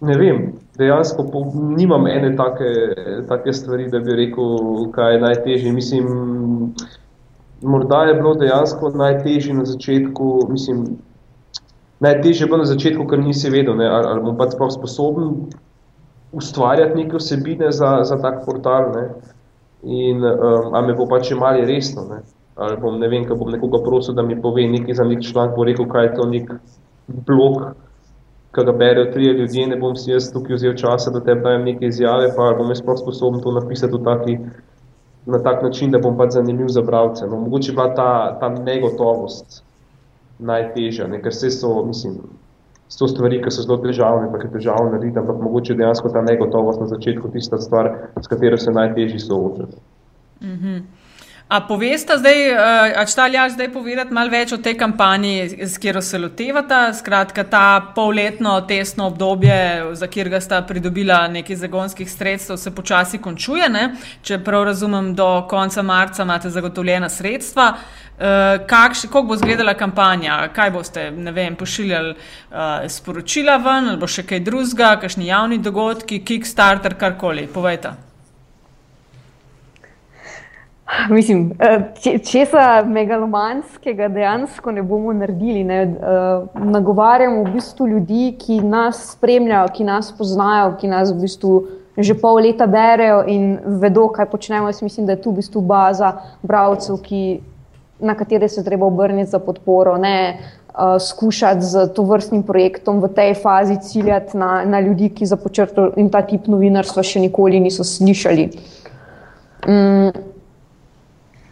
Ne vem, dejansko po, nimam ene take, take stvari, da bi rekel, kaj je najtežje. Mislim, morda je bilo dejansko najtežje na začetku, mislim, najtežje je bilo na začetku, ker nisi vedel, ne, ali, ali bom pa sploh sposoben ustvarjati neke vsebine za, za tak portal, ne, in um, ali me bo pač imali resno, ne ali bom ne vem, kaj bom nekoga prosil, da mi pove nekaj za nek članek, bo rekel, kaj je to nek blog, ki ga berejo trije ljudje, ne bom si jaz tukaj vzel časa, da tebi dajem neke izjave, pa bom jaz sploh sposoben to napisati v taki, na tak način, da bom pač zanimiv za bravce. No, mogoče bila ta, ta negotovost najtežja, ne, ker vse so, mislim, so stvari, ki so zelo težavne, pa je težavno narediti, ampak mogoče dejansko ta negotovost na začetku tista stvar, s katero se najtežji soočati. Mm -hmm. A poveste zdaj, a če ta ljaš zdaj povedati malo več o tej kampanji, s katero se lotevata, skratka ta polletno testno obdobje, za katerega sta pridobila nekaj zagonskih sredstev, se počasi končuje, ne? če prav razumem, do konca marca imate zagotovljena sredstva. Kako bo izgledala kampanja, kaj boste vem, pošiljali uh, sporočila ven, ali bo še kaj drugega, kakšni javni dogodki, Kickstarter, karkoli, povejte. [laughs] Mislim, eh, česa megalomanskega dejansko ne bomo naredili. Ne? Eh, nagovarjamo v bistvu ljudi, ki nas spremljajo, ki nas poznajo, ki nas v bistvu že pol leta berejo in vedo, kaj počnemo. Jaz mislim, da je tu v bistvu baza bravcev, ki, na katere se treba obrniti za podporo. Ne? Uh, skušati z to vrstnim projektom v tej fazi ciljati na, na ljudi, ki za počrto in ta tip novinarstva še nikoli niso slišali. Um,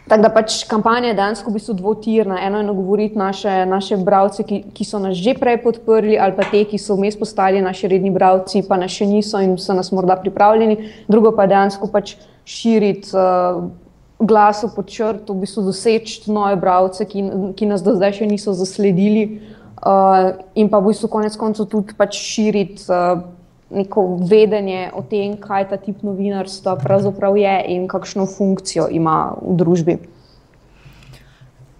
Tako da pač kampanja je dejansko v bistvu dvotirna. Eno je nagovoriti naše, naše bralce, ki, ki so nas že prej podprli, ali pa te, ki so vmes postali naši redni bralci, pa nas še niso in so nas morda pripravljeni. Drugo pa je dejansko pač širiti uh, glas pod črto, v bistvu doseči nove bralce, ki, ki nas do zdaj še niso zasledili. Uh, in pa v bistvu konec koncev tudi pač širiti uh, neko vedenje o tem, kaj ta tip novinarstva pravzaprav je in kakšno funkcijo ima v družbi.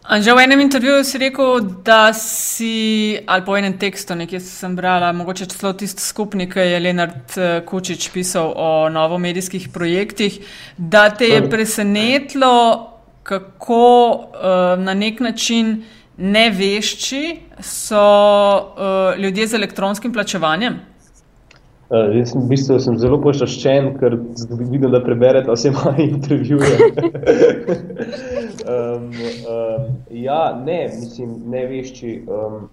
Že v enem intervjuju si rekel, da si, ali po enem tekstu, nekaj sem brala, mogoče celo tisti skupnik, ki je Leonard eh, Kučič pisal o novomedijskih projektih, da te je presenetilo, kako uh, na nek način nevešči so uh, ljudje z elektronskim plačevanjem. Uh, jaz sem, v bistvu, sem zelo pošaščen, ker vidim, da preberete vse moje [laughs] intervjuje. um, um, ja, ne, mislim, ne vešči. Um,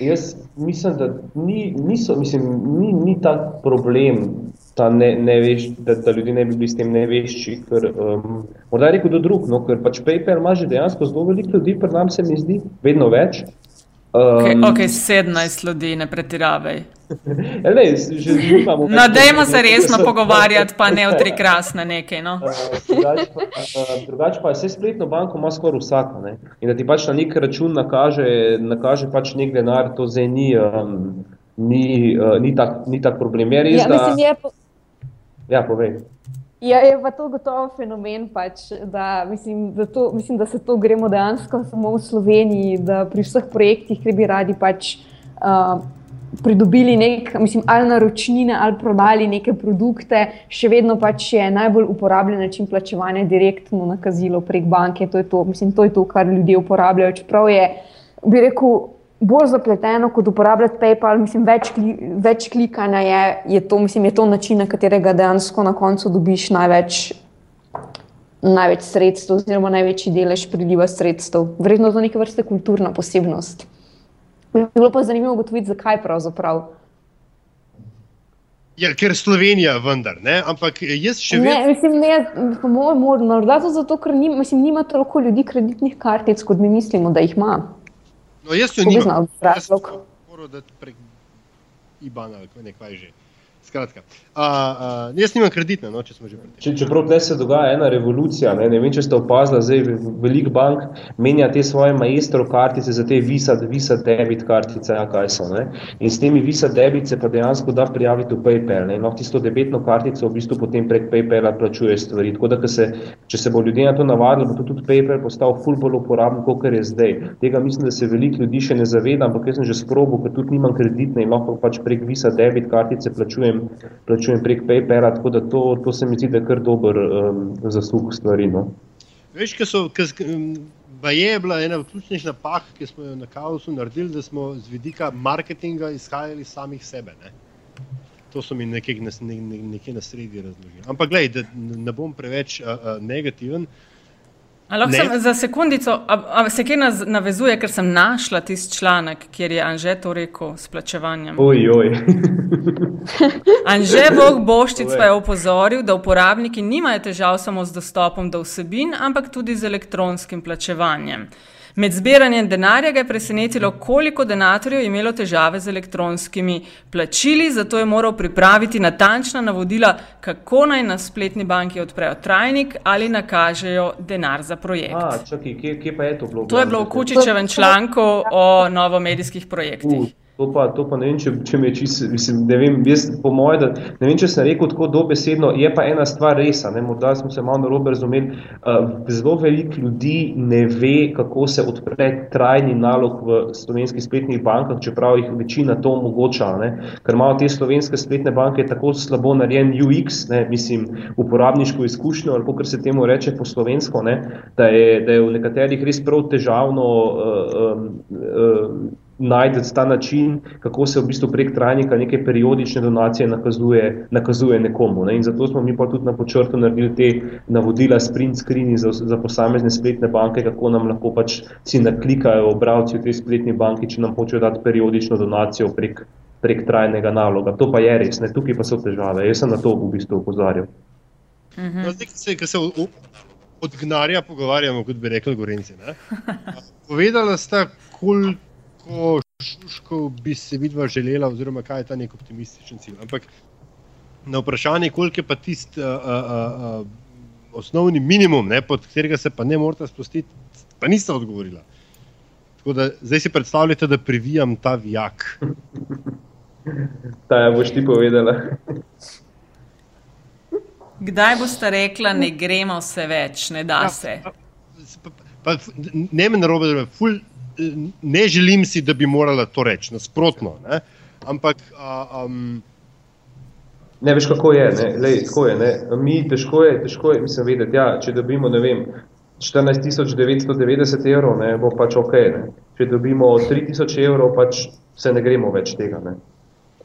jaz mislim, da ni, niso, mislim, ni, ni ta problem, ta ne, ne veš, da, da ljudje ne bi bili s tem nevešči. Ker, um, morda je rekel do drug, no, ker pač PayPal ima že dejansko zelo veliko ljudi, pri nam se mi zdi, vedno več. Um, okay, ok, 17 ljudi, ne pretiravaj. Ja, ne, že imamo. No, dajmo se resno [laughs] pogovarjati, pa ne o tri krasne nekaj. No. Drugače [laughs] pa, drugač pa vse spletno banko ima skoraj vsak. Ne? In da ti pač na nek račun nakaže, nakaže pač nek denar, to zdaj ni, um, ni, uh, ni, tak, ni tak problem. Je res, ja, mislim, da... je po... Ja, povej. Ja, je pa to gotovo fenomen, pač, da, mislim, da, to, mislim, da se to gremo dejansko samo v Sloveniji, da pri vseh projektih, ki bi radi pač, uh, pridobili nek, mislim, ali naročnine ali prodali neke produkte, še vedno pač je najbolj uporabljen način plačevanja direktno nakazilo prek banke. To je to, mislim, to je to, kar ljudje uporabljajo. Čeprav je, bi rekel, bolj zapleteno kot uporabljati PayPal, mislim, več, kli, več klikanja je, je, to, mislim, je to način, na katerega dejansko na koncu dobiš največ, največ sredstev, oziroma največji delež priliva sredstev. Vredno za neke vrste kulturna posebnost. Bi bilo pa zanimivo ugotoviti, zakaj pravzaprav. Ja, ker Slovenija, vendar, ne? ampak jaz še vedno. Ne, mislim, ne, po mojem, morda zato, ker nima, mislim, nima toliko ljudi kreditnih kartic, kot mi mislimo, da jih ima. No, jaz jo nisem videl, da prek IBAN ali nekaj že. Skratka, a, a, jaz nimam kredita, no, če smo že pri tem. Če, čeprav tukaj se dogaja ena revolucija, ne, ne vem, če ste opazili, da velik bank menja te svoje maestro kartice za te visa, visa debit kartice, ja, kaj so. Ne. In s temi visa debit se pa dejansko da prijaviti v PayPal. Ne. No, tisto debetno kartico v bistvu potem prek PayPala plačuje stvari. Tako da, se, če se bo ljudje na to navadili, bo to tudi PayPal postal ful bolj uporaben, kot je zdaj. Tega mislim, da se veliko ljudi še ne zaveda, ampak jaz sem že sprobil, ker tudi nimam kreditne in lahko pač prek visa debit kartice plačujem plačujem, prek PayPala, tako da to, to se mi zdi, da je kar dober um, zaslug stvari. No. Veš, kaj so. Kaj, Pa je bila ena od ključnih napak, ki smo jo na kaosu naredili, da smo z vidika marketinga izhajali samih sebe. Ne? To so mi nekje na, nekje na sredi razložili. Ampak, gledaj, da ne bom preveč uh, negativen. Uh, Lahko sem za sekundico, a, a se kje navezuje, ker sem našla tisti članek, kjer je Anže to rekel s plačevanjem. Ojoj. [laughs] Anže Bog Boščic pa je opozoril, da uporabniki nimajo težav samo z dostopom do vsebin, ampak tudi z elektronskim plačevanjem. Med zbiranjem denarja ga je presenetilo, koliko donatorjev je imelo težave z elektronskimi plačili, zato je moral pripraviti natančna navodila, kako naj na spletni banki odprejo trajnik ali nakažejo denar za projekt. A, čaki, kje, kje je to, to je bilo v Kučičevem članku o novomedijskih projektih. Uh. To pa, to pa ne vem, če, če me čisto, mislim, ne vem, jaz, po mojem, da ne vem, če sem rekel tako dobesedno, je pa ena stvar resa, ne, morda smo se malo narobe razumeli, uh, zelo veliko ljudi ne ve, kako se odpre trajni nalog v slovenskih spletnih bankah, čeprav jih večina to omogoča, ne, ker imajo te slovenske spletne banke tako slabo narejen UX, ne, mislim, uporabniško izkušnjo, ali kako se temu reče po slovensko, ne, da, je, da je v nekaterih res prav težavno uh, um, uh, najti ta način, kako se v bistvu prek trajnika neke periodične donacije nakazuje, nakazuje nekomu. Ne? In zato smo mi pa tudi na počrtu naredili te navodila, sprint screeni za, za posamezne spletne banke, kako nam lahko pač si naklikajo obravci v tej spletni banki, če nam hočejo dati periodično donacijo prek, prek trajnega naloga. To pa je res, ne? tukaj pa so težave. Jaz sem na to v bistvu upozarjal. Mhm. No, zdaj, se, se od gnara pogovarjamo, kot bi rekli, gorenci. Povedala sta, koliko koliko šuškov bi se vidva želela, oziroma kaj je ta nek optimističen cilj. Ampak na vprašanje, koliko je pa tisti uh, uh, uh, osnovni minimum, ne, pod katerega se pa ne morete spustiti, pa niste odgovorila. Tako da zdaj si predstavljate, da privijam ta vijak. Ta je boš ti povedala. Kdaj boste rekla, ne gremo vse več, ne da se? Ja, pa, pa, ne me narobe, da ful, ne želim si, da bi morala to reči, nasprotno. Ne? Ampak. A, um, Ne veš, kako je. Ne? Lej, je ne? Mi težko je, težko je, mislim, vedeti, ja, če dobimo, vem, 14.990 evrov, ne, bo pač ok. Ne? Če dobimo 3.000 evrov, pač se ne gremo več tega. Ne?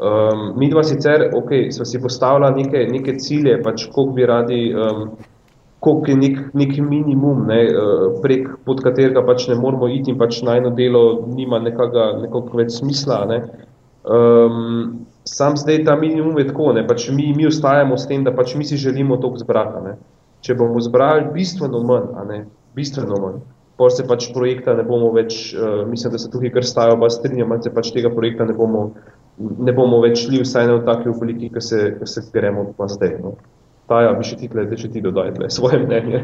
Um, mi dva sicer, ok, smo si postavili neke, neke cilje, pač koliko bi radi, um, koliko je nek, nek minimum, ne, uh, prek pod katerega pač ne moramo iti in pač najno delo nima nekega, nekako več smisla. Ne. Um, sam zdaj ta minimum je tako, ne, pač mi, mi ostajamo s tem, da pač mi si želimo to zbrati. Ne. Če bomo zbrali bistveno manj, ne, bistveno manj, pa se pač projekta ne bomo več, uh, mislim, da se tukaj kar stajo, pa strinjam, da se pač tega projekta ne bomo ne bomo več šli vsaj na taki obliki, ki se, se gremo pa zdaj. No. Ta, ja, bi še ti glede, če ti dodaj svoje mnenje.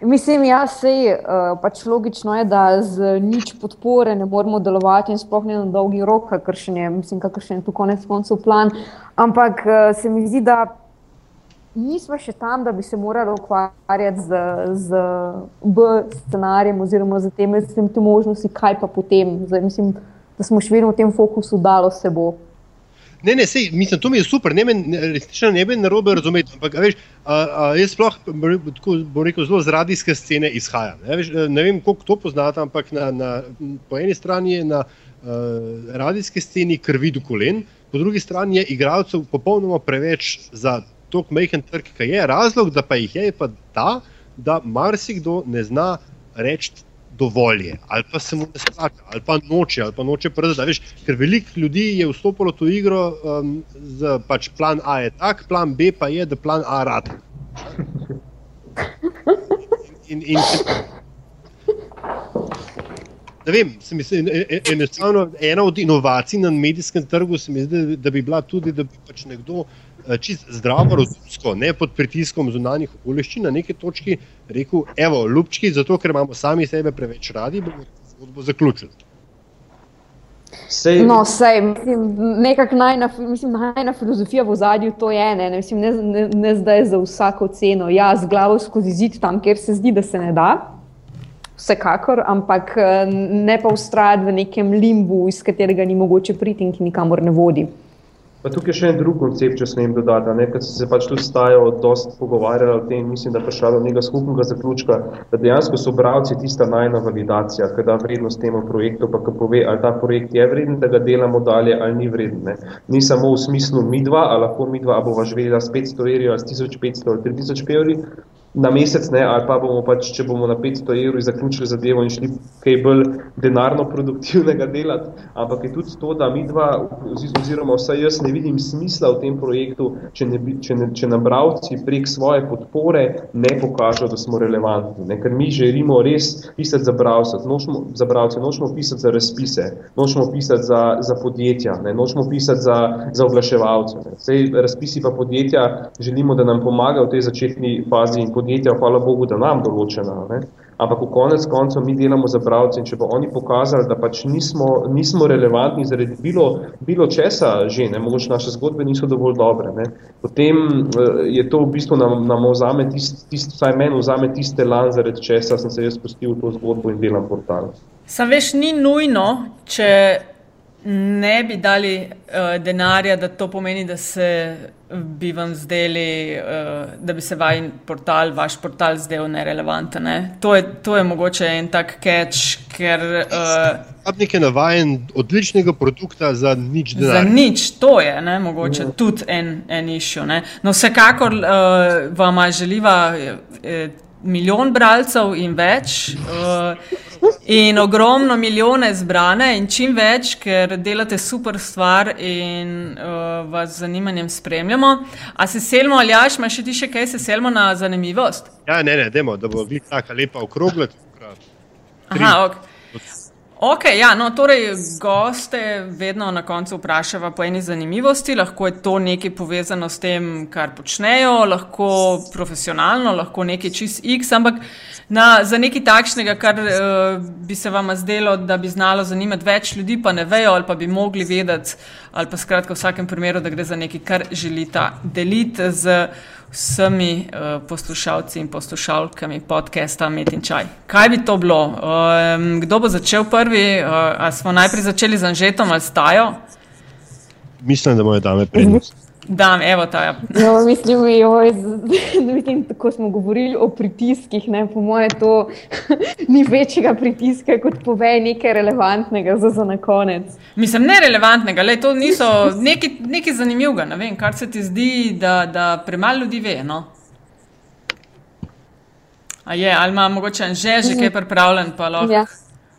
Mislim, ja, sej, uh, pač logično je, da z nič podpore ne moremo delovati in sploh ne na dolgi rok, kakršen je, mislim, kakršen je tu konec koncev plan. Ampak uh, se mi zdi, da nismo še tam, da bi se morali ukvarjati z, z B scenarijem oziroma z tem, s tem možnosti, kaj pa potem. Zdaj, mislim, da smo še vedno v tem fokusu, dalo se bo. Ne, ne, sej, mislim, to mi je super, ne, resnično ne bi narobe razumeti. Ampak, veš, a, a, jaz sploh, bom rekel, zelo z radijske scene izhajam. Ne, veš, ne vem, koliko to poznate, ampak na, na, po eni strani je na uh, radijski sceni krvi do kolen, po drugi strani je igralcev popolnoma preveč za tok majhen trg, ki je razlog, da pa jih je pa ta, da marsikdo ne zna reči dovolj je, ali pa se mu ne splača, ali pa noče, ali pa noče predati. Ker veliko ljudi je vstopilo v to igro um, z pač plan A je tak, plan B pa je, da plan A rad. In, in, in, Ne vem, se mi zdi, e, enostavno ena od inovacij na medijskem trgu se mi zdi, da bi bila tudi, da bi pač nekdo čist zdravo, razumsko, ne pod pritiskom zunanjih okoliščin, na neki točki rekel: Evo, ljubčki, zato ker imamo sami sebe preveč radi, bomo zgodbo zaključili. Sej. No, sej, mislim, nekako najna, mislim, najna filozofija v zadju to je, ne, mislim, ne, ne, ne zdaj za vsako ceno. Ja, z glavo skozi zid tam, kjer se zdi, da se ne da, vsekakor, ampak eh, ne pa ustrajati v nekem limbu, iz katerega ni mogoče priti in ki nikamor ne vodi. Pa tukaj je še en drug koncept, če smem dodati. Ker se pač tu stajajo, dosta pogovarjali o tem, mislim, da je prišlo do nekega skupnega zaključka, da dejansko so bravci tista najna validacija, ki da vrednost temu projektu, pa ki pove, ali ta projekt je vreden, da ga delamo dalje ali ni vreden. Ne. Ni samo v smislu mi dva, ali lahko mi dva, ali bova živela s 500 evri ali s 1500 ali 3000 evri, na mesec, ne, ali pa bomo pač, če bomo na 500 evrov zaključili zadevo in šli kaj bolj denarno produktivnega delati. Ampak je tudi to, da mi dva, oziroma vsaj jaz ne vidim smisla v tem projektu, če, ne, če, ne, če nam bravci prek svoje podpore ne pokažejo, da smo relevantni. Ne. Ker mi želimo res pisati za bravce, nočemo, za bravce, nočemo pisati za razpise, nočemo pisati za, za podjetja, ne. nočemo pisati za, za oglaševalce. Sej razpisi pa podjetja želimo, da nam pomagajo v tej začetni fazi in podjetja, hvala Bogu, da nam določena. Ne? Ampak v konec koncev mi delamo za bravce in če bo oni pokazali, da pač nismo, nismo relevantni zaradi bilo, bilo česa že, ne? mogoče naše zgodbe niso dovolj dobre, ne? potem eh, je to v bistvu nam, nam vzame tist, tist, vsaj meni vzame tiste lan, zaradi česa sem se jaz spustil v to zgodbo in delam portal. Sam veš, ni nujno, če ne bi dali uh, denarja, da to pomeni, da se bi vam zdeli, uh, da bi se vaš portal, vaš portal zdel nerelevanten. Ne? To, je, to je mogoče en tak catch, ker. Uporabnik uh, je navaden odličnega produkta za nič denarja. Za nič, to je ne? mogoče no. tudi en, en išjo. No, vsekakor uh, vam želiva. Uh, milijon bralcev in več, uh, in ogromno milijone zbrane, in čim več, ker delate super stvar in uh, vas z zanimanjem spremljamo. A se selimo ali jaš, imaš še ti še kaj, se selimo na zanimivost? Ja, ne, ne, demo, da bo tako lepa okrogla. Aha, ok. Ok, ja, no, torej, goste vedno na koncu vprašava po eni zanimivosti. Lahko je to nekaj povezano s tem, kar počnejo, lahko profesionalno, lahko nekaj čist X, ampak Na, za nekaj takšnega, kar uh, bi se vam zdelo, da bi znalo zanimati več ljudi, pa ne vejo, ali pa bi mogli vedeti, ali pa skratka v vsakem primeru, da gre za nekaj, kar želite deliti z vsemi uh, poslušalci in poslušalkami podcasta Met in Čaj. Kaj bi to bilo? Um, kdo bo začel prvi? Uh, ali smo najprej začeli z Anžetom ali Stajo? Mislim, da moje dame prednost. Dan, evo ta. Ja. No, mislim, joj, mislim, [laughs] tako smo govorili o pritiskih. Ne, po mojem, to [laughs] ni večjega pritiska, kot pove nekaj relevantnega za, za na konec. Mislim, ne relevantnega, le to niso nekaj, nekaj zanimivega. Ne vem, kar se ti zdi, da, da premalo ljudi ve. No? A je, ali ima mogoče že že kaj pripravljen, pa lahko ja.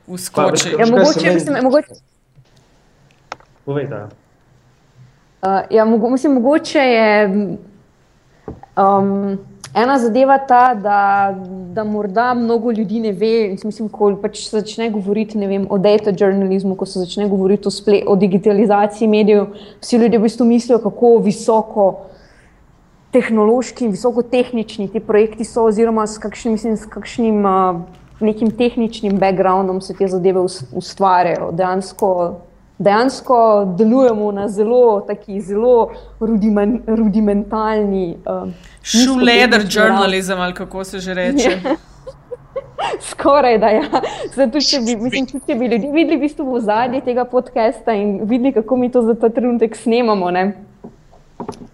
uskoči. Ja, mogoče, mislim, mogoče. Povej, da. Uh, ja, mogo, mislim, mogoče je um, ena zadeva ta, da, da morda mnogo ljudi ne ve. Mislim, ko pač se začne govoriti vem, o data journalizmu, ko se začne govoriti o, sple, o digitalizaciji medijev, vsi ljudje v bistvu mislijo, kako visoko. Tehnološki in visokotehnični ti projekti so, oziroma s kakšnim, mislim, s kakšnim uh, nekim tehničnim backgroundom se te zadeve ustvarjajo. Dejansko dejansko delujemo na zelo, taki, zelo rudimen, rudimentalni. Uh, Šuleder žurnalizem, ali kako se že reče. [laughs] Skoraj da. Ja. Zato, če bi, mislim, če bi ljudje videli v bistvu v zadnji tega podcasta in videli, kako mi to za ta trenutek snemamo, ne?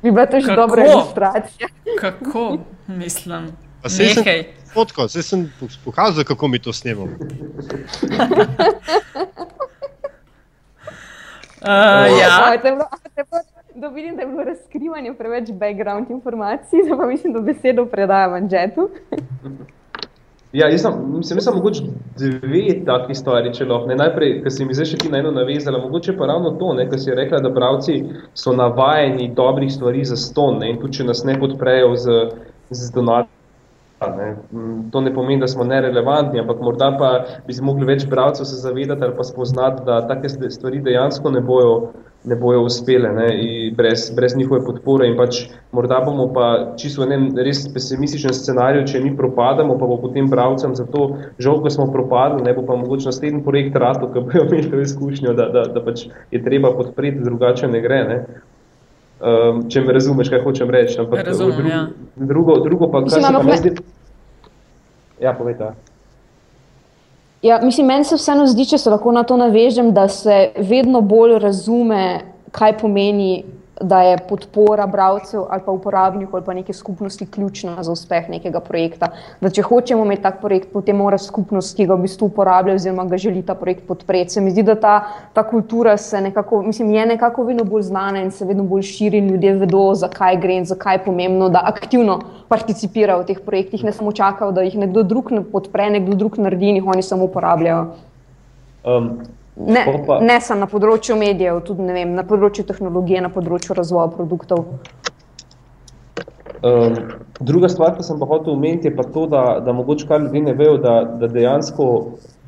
bi bila to že kako? dobra ilustracija. [laughs] kako, mislim. Fotko, zdaj sem pokazal, kako mi to snemamo. [laughs] Uh, ja. Da vidim, da je bilo razkrivanje preveč background informacij, [laughs] da pa mislim, da besedo predajam Anžetu. Ja, jaz sem, mislim, sem mogoče dve taki stvari, če lahko. Najprej, ker se mi zdaj še ti na eno navezala, mogoče pa ravno to, ne, ker si rekla, da bravci so navajeni dobrih stvari za ston ne, in tudi, če nas ne podprejo z, z donatom. Ne. To ne pomeni, da smo nerelevantni, ampak morda pa bi mogli več bralcev se zavedati ali pa spoznati, da take stvari dejansko ne bojo, ne bojo uspele ne, brez, brez njihove podpore. In pač morda bomo pa čisto v enem res pesimističnem scenariju, če mi propadamo, pa bo potem bralcem za to žal, ko smo propadli, ne bo pa mogoče naslednji projekt rato, ki bojo imeli to izkušnjo, da, da, da pač je treba podpreti, drugače ne gre. Ne. Um, če me razumeš, kaj hočem reči. Ampak, Razumem, drugo, ja. drugo, drugo pa, kar se meni zdi. Ja, povejte. Ja, mislim, meni se vseeno zdi, če se lahko na to navežem, da se vedno bolj razume, kaj pomeni da je podpora bralcev ali pa uporabnikov ali pa neke skupnosti ključna za uspeh nekega projekta. Da če hočemo imeti tak projekt, potem mora skupnost, ki ga v bistvu uporablja oziroma ga želi ta projekt podpreti. Se mi zdi, da ta, ta kultura se nekako, mislim, je nekako vedno bolj znana in se vedno bolj širi in ljudje vedo, zakaj gre in zakaj je pomembno, da aktivno participirajo v teh projektih, ne samo čakajo, da jih nekdo drug podpre, nekdo drug naredi in jih oni samo uporabljajo. Um, Ne, ne samo na področju medijev, tudi vem, na področju tehnologije, na področju razvoja produktov. Um, druga stvar, ki sem pa hotel omeniti, je pa to, da, da mogoče kar ljudje ne vejo, da, da dejansko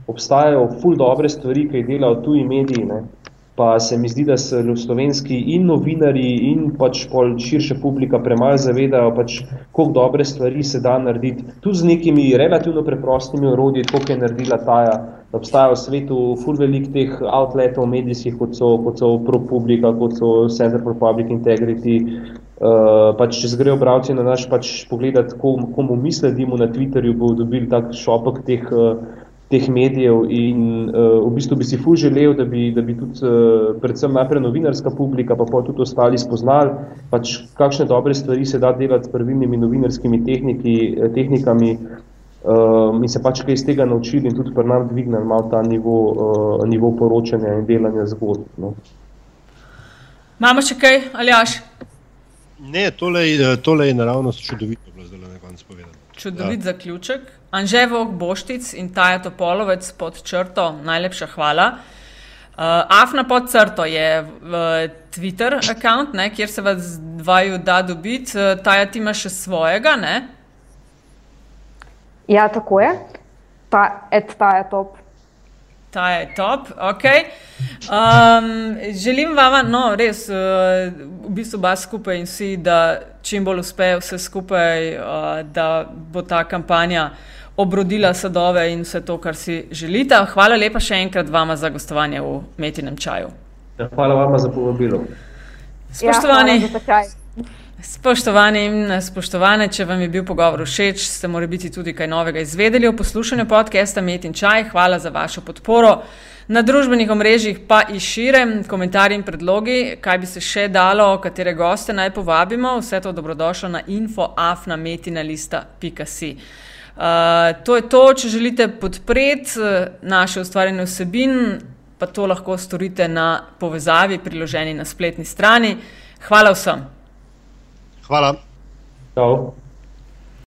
obstajajo ful dobre stvari, ki jih delajo tuji mediji. Ne? Pa se mi zdi, da se slovenski in novinari in pač pol širša publika premalo zavedajo, pač, koliko dobre stvari se da narediti. Tu z nekimi relativno preprostimi orodji, kot je naredila Taja obstaja v svetu fur velik teh outletov medijskih, kot so, kot so ProPublica, kot so Center for Public Integrity. Uh, pač, če zgrejo bralci na naš pač pogledati, komu, komu mi sledimo na Twitterju, bodo dobili tak šopek teh, uh, teh medijev in uh, v bistvu bi si ful želel, da bi, da bi tudi uh, predvsem najprej novinarska publika, pa pa tudi ostali spoznali, pač kakšne dobre stvari se da delati s pravilnimi novinarskimi tehniki, tehnikami, Um, in se pač kaj iz tega naučili in tudi pri nas dvignili malo ta nivo, uh, nivo poročanja in delanja zgodb. No. Imamo še kaj, ali jaš? Ne, tole, eh, tole je naravno čudovito, bilo zdaj na koncu povedano. Čudovit ja. zaključek. Anževok Boštic in Taja Topolovec pod črto, najlepša hvala. Uh, Afna pod črto je uh, Twitter račun, kjer se vas dvaju da dobiti. Uh, Taja, ti imaš še svojega, ne? Ja, tako je. Ta, et, ta je top. Ta je top, ok. Um, želim vam, no, res, uh, v bistvu, oba skupaj in vsi, da čim bolj uspe vse skupaj, uh, da bo ta kampanja obrodila sadove in vse to, kar si želite. Hvala lepa še enkrat vama za gostovanje v Metinem čaju. Ja, hvala vama za povabilo. Spoštovani. Ja, Spoštovani in spoštovane, če vam je bil pogovor všeč, ste morali biti tudi kaj novega izvedeli o poslušanju podcasta Met in Čaj. Hvala za vašo podporo. Na družbenih omrežjih pa i šire komentarji in predlogi, kaj bi se še dalo, katere goste naj povabimo. Vse to dobrodošlo na infoafnametinalista.si. Uh, to je to, če želite podpreti naše ustvarjene vsebin, pa to lahko storite na povezavi priloženi na spletni strani. Hvala vsem. Hvala. Čau.